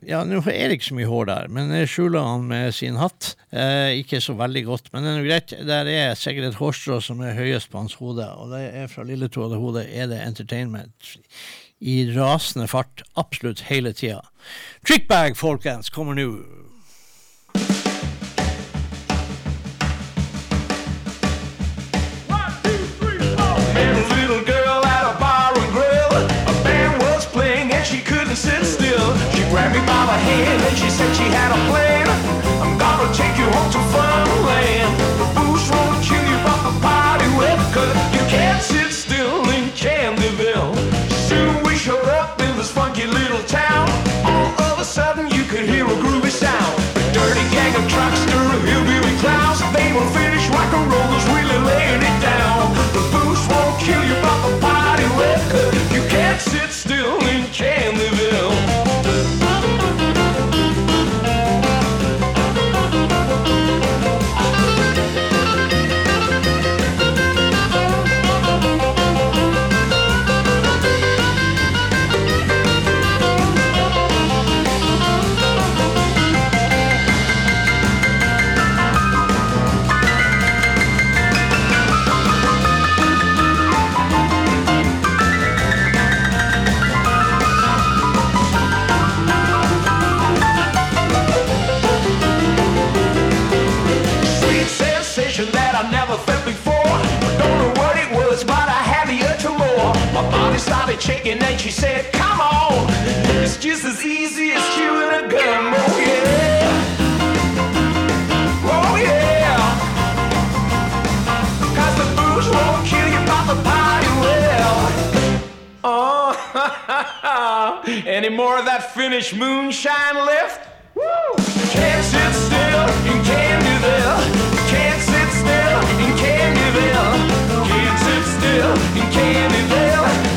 Ja, nå er det ikke så mye hår der, men jeg skjuler han med sin hatt. Eh, ikke så veldig godt, men det er nå greit. Der er sikkert et hårstrå som er høyest på hans hode, og det er fra lilletåa til hodet er det entertainment i rasende fart absolutt hele tida. Trickbag, folkens, kommer nå. By then she said she had a plan. I'm gonna take you home to Funland. The booze won't kill you, but the party will. Cause you can't sit still in Candyville. Soon we showed up in this funky little town. All of a sudden you could hear a groovy sound. A dirty gang of truckster hillbilly clowns. They were finished rock and rollers, really laying it down. The booze won't kill you, but the party will. You can't sit still in Candyville. Shaking and she said, Come on, it's just as easy as chewing a gum. Oh yeah, oh yeah. Cause the booze won't kill you, but the party will. Oh, any more of that Finnish moonshine left? Woo! Can't sit still in Candyville. Can't sit still in Candyville. Can't sit still in Candyville.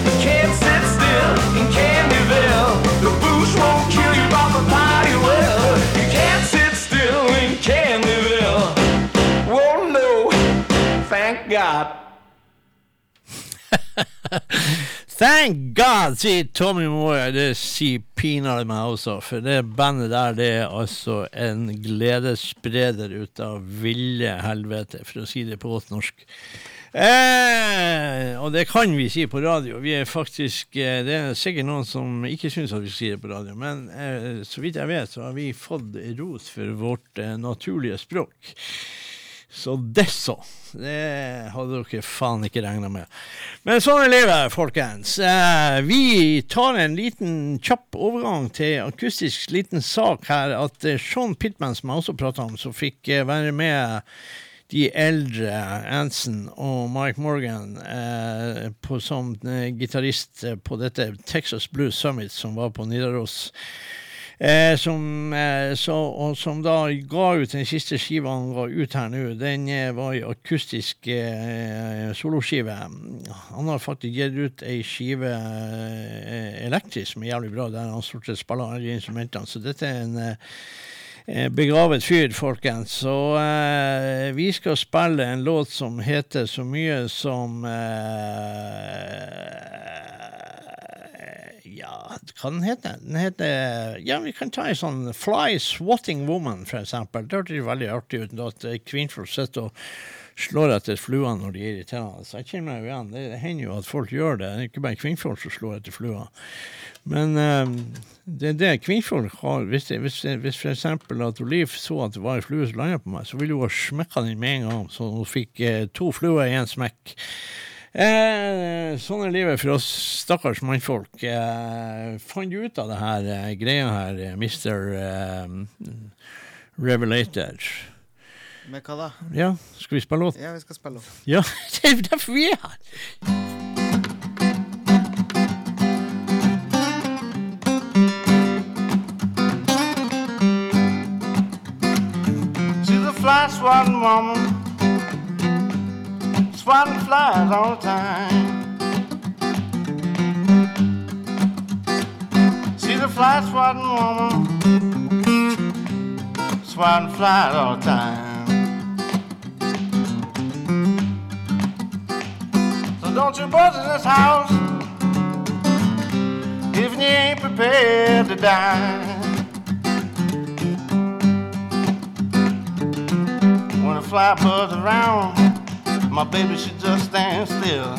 God. Thank God, sier Tommy Moore. Det sier pinadø meg også, for det bandet der det er altså en gledesspreder ut av ville helvete, for å si det på godt norsk. Eh, og det kan vi si på radio. Vi er faktisk eh, Det er sikkert noen som ikke syns at vi skal si det på radio, men eh, så vidt jeg vet, så har vi fått ros for vårt eh, naturlige språk. Så det så. Det hadde dere faen ikke regna med. Men sånn er livet, folkens. Eh, vi tar en liten kjapp overgang til akustisk liten sak her. At eh, Sean Pittman, som jeg også prata om, som fikk eh, være med de eldre Anson og Mike Morgan eh, på, som eh, gitarist på dette Texas Blues Summit som var på Nidaros. Eh, som, eh, så, og som da ga ut den siste skiva han ga ut her nå. Den eh, var ei akustisk eh, soloskive. Han har faktisk gitt ut ei skive eh, elektrisk som er jævlig bra, der han stort sett spiller alle instrumentene. Så dette er en eh, begravet fyr, folkens. Så vi skal spille en låt som heter så mye som eh, Ja, hva den heter den? heter Ja, vi kan ta en sånn Fly Swatting Woman, for eksempel. Det hørtes veldig artig ut. At eh, kvinnfolk sitter og slår etter fluer når de er irriterende. Så jeg kjenner meg jo igjen. Det hender jo at folk gjør det. Det er ikke bare kvinnfolk som slår etter fluer. Men um, det er det kvinnfolk har Hvis, det, hvis, hvis eksempel at Liv så at det var en flue som landa på meg, så ville hun ha smekka den med en gang, så hun fikk eh, to fluer i én smekk. Eh, sånn er livet for oss stakkars mannfolk. Eh, fant du ut av det her eh, greia her, eh, Mr. Eh, Revelator? Med hva da? Ja, skal vi spille låt? Ja, vi skal spille låt. Ja, det er derfor vi er her. Flash one fly swatting flies all the time. She's a fly swatting woman, swatting flies all the time. So don't you buzz in this house if you ain't prepared to die. When a fly buzz around, my baby should just stand still.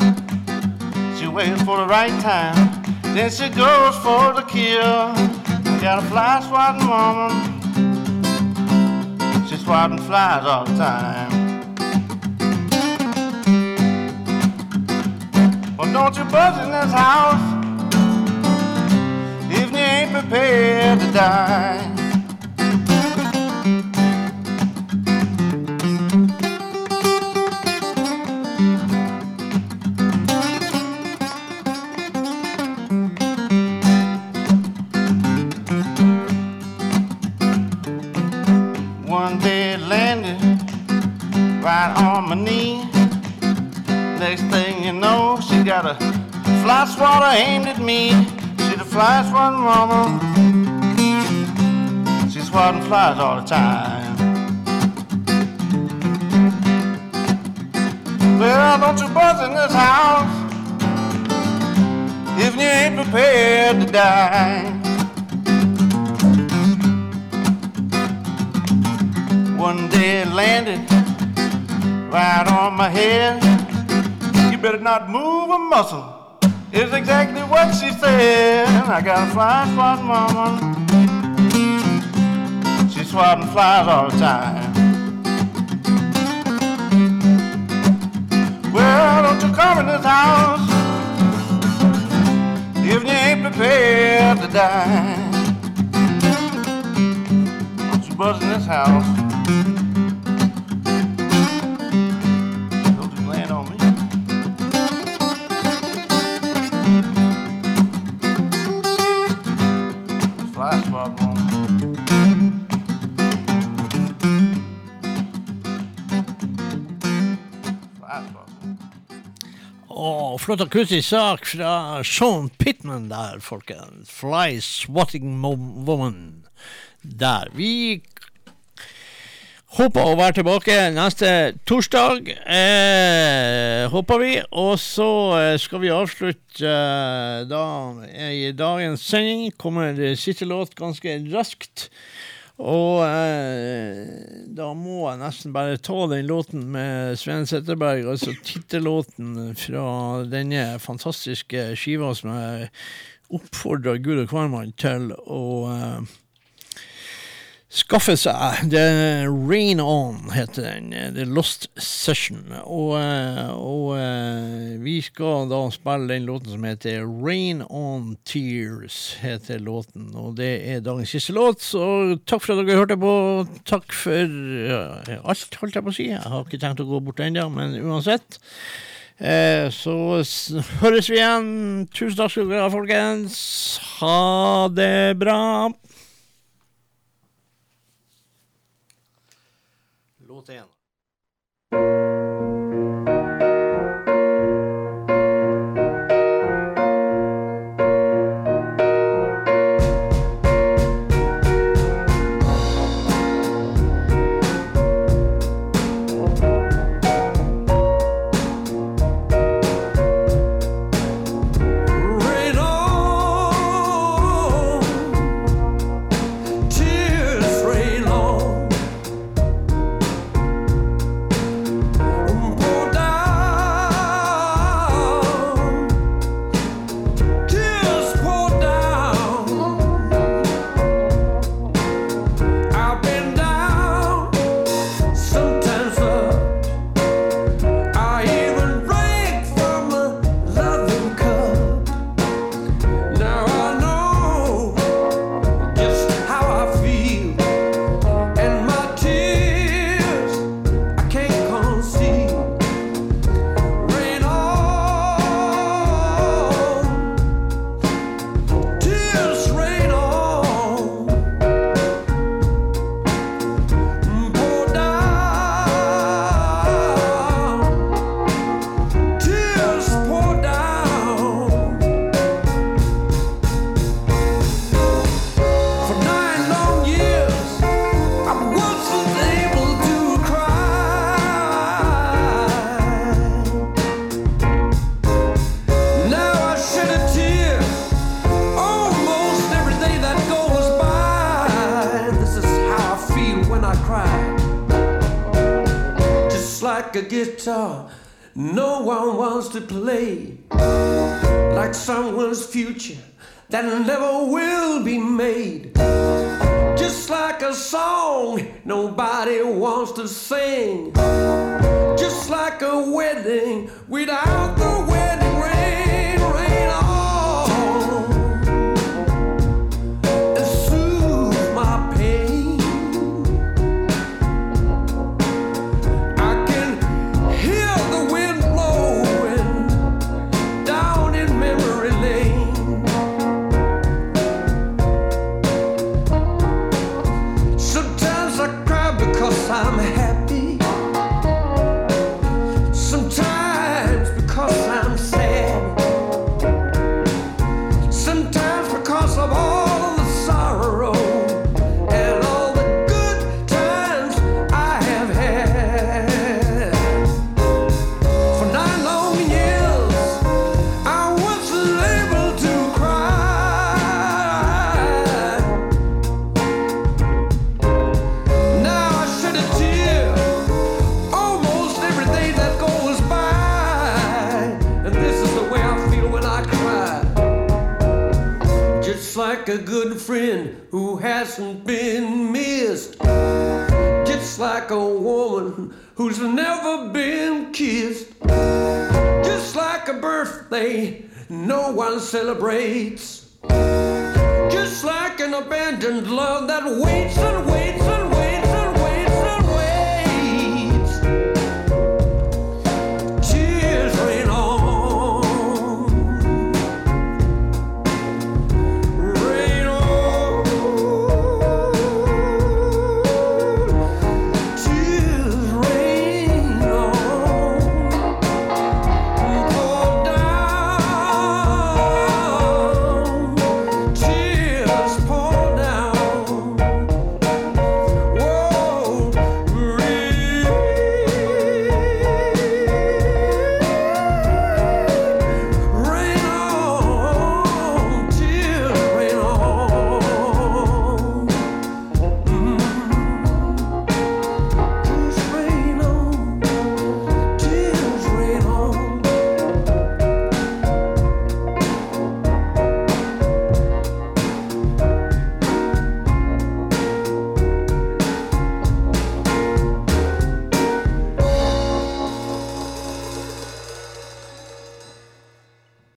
She waits for the right time, then she goes for the kill. Got a fly swatting woman, she's swatting flies all the time. Well, don't you buzz in this house if you ain't prepared to die. Swatter aimed at me. See the flies swatting woman. She's swatting flies all the time. Well, don't you buzz in this house if you ain't prepared to die. One day it landed right on my head. You better not move a muscle. Is exactly what she said. I got a fly swatting woman. She's swatting flies all the time. Well, don't you come in this house if you ain't prepared to die. Don't you buzz in this house. Flott akustisk sak fra Sean Pittman der, folkens. Fly Swatting Woman. Der. Vi håper å være tilbake neste torsdag. Eh, håper vi. Og så eh, skal vi avslutte eh, da i dagens sending. Kommer siste låt ganske raskt. Og eh, da må jeg nesten bare ta den låten med Sven Setterberg, altså tittellåten fra denne fantastiske skiva som jeg oppfordrer Gud og hvermann til å eh, skaffe seg. Det Rain On heter den. The Lost Session. Og, og eh, vi skal da spille den låten som heter Rain On Tears, heter låten. Og det er dagens siste låt, så takk for at dere hørte på. Takk for alt, holdt jeg på å si. Jeg har ikke tenkt å gå bort ennå, men uansett. Eh, så høres vi igjen. Tusen takk skal dere ha, folkens. Ha det bra. 这样子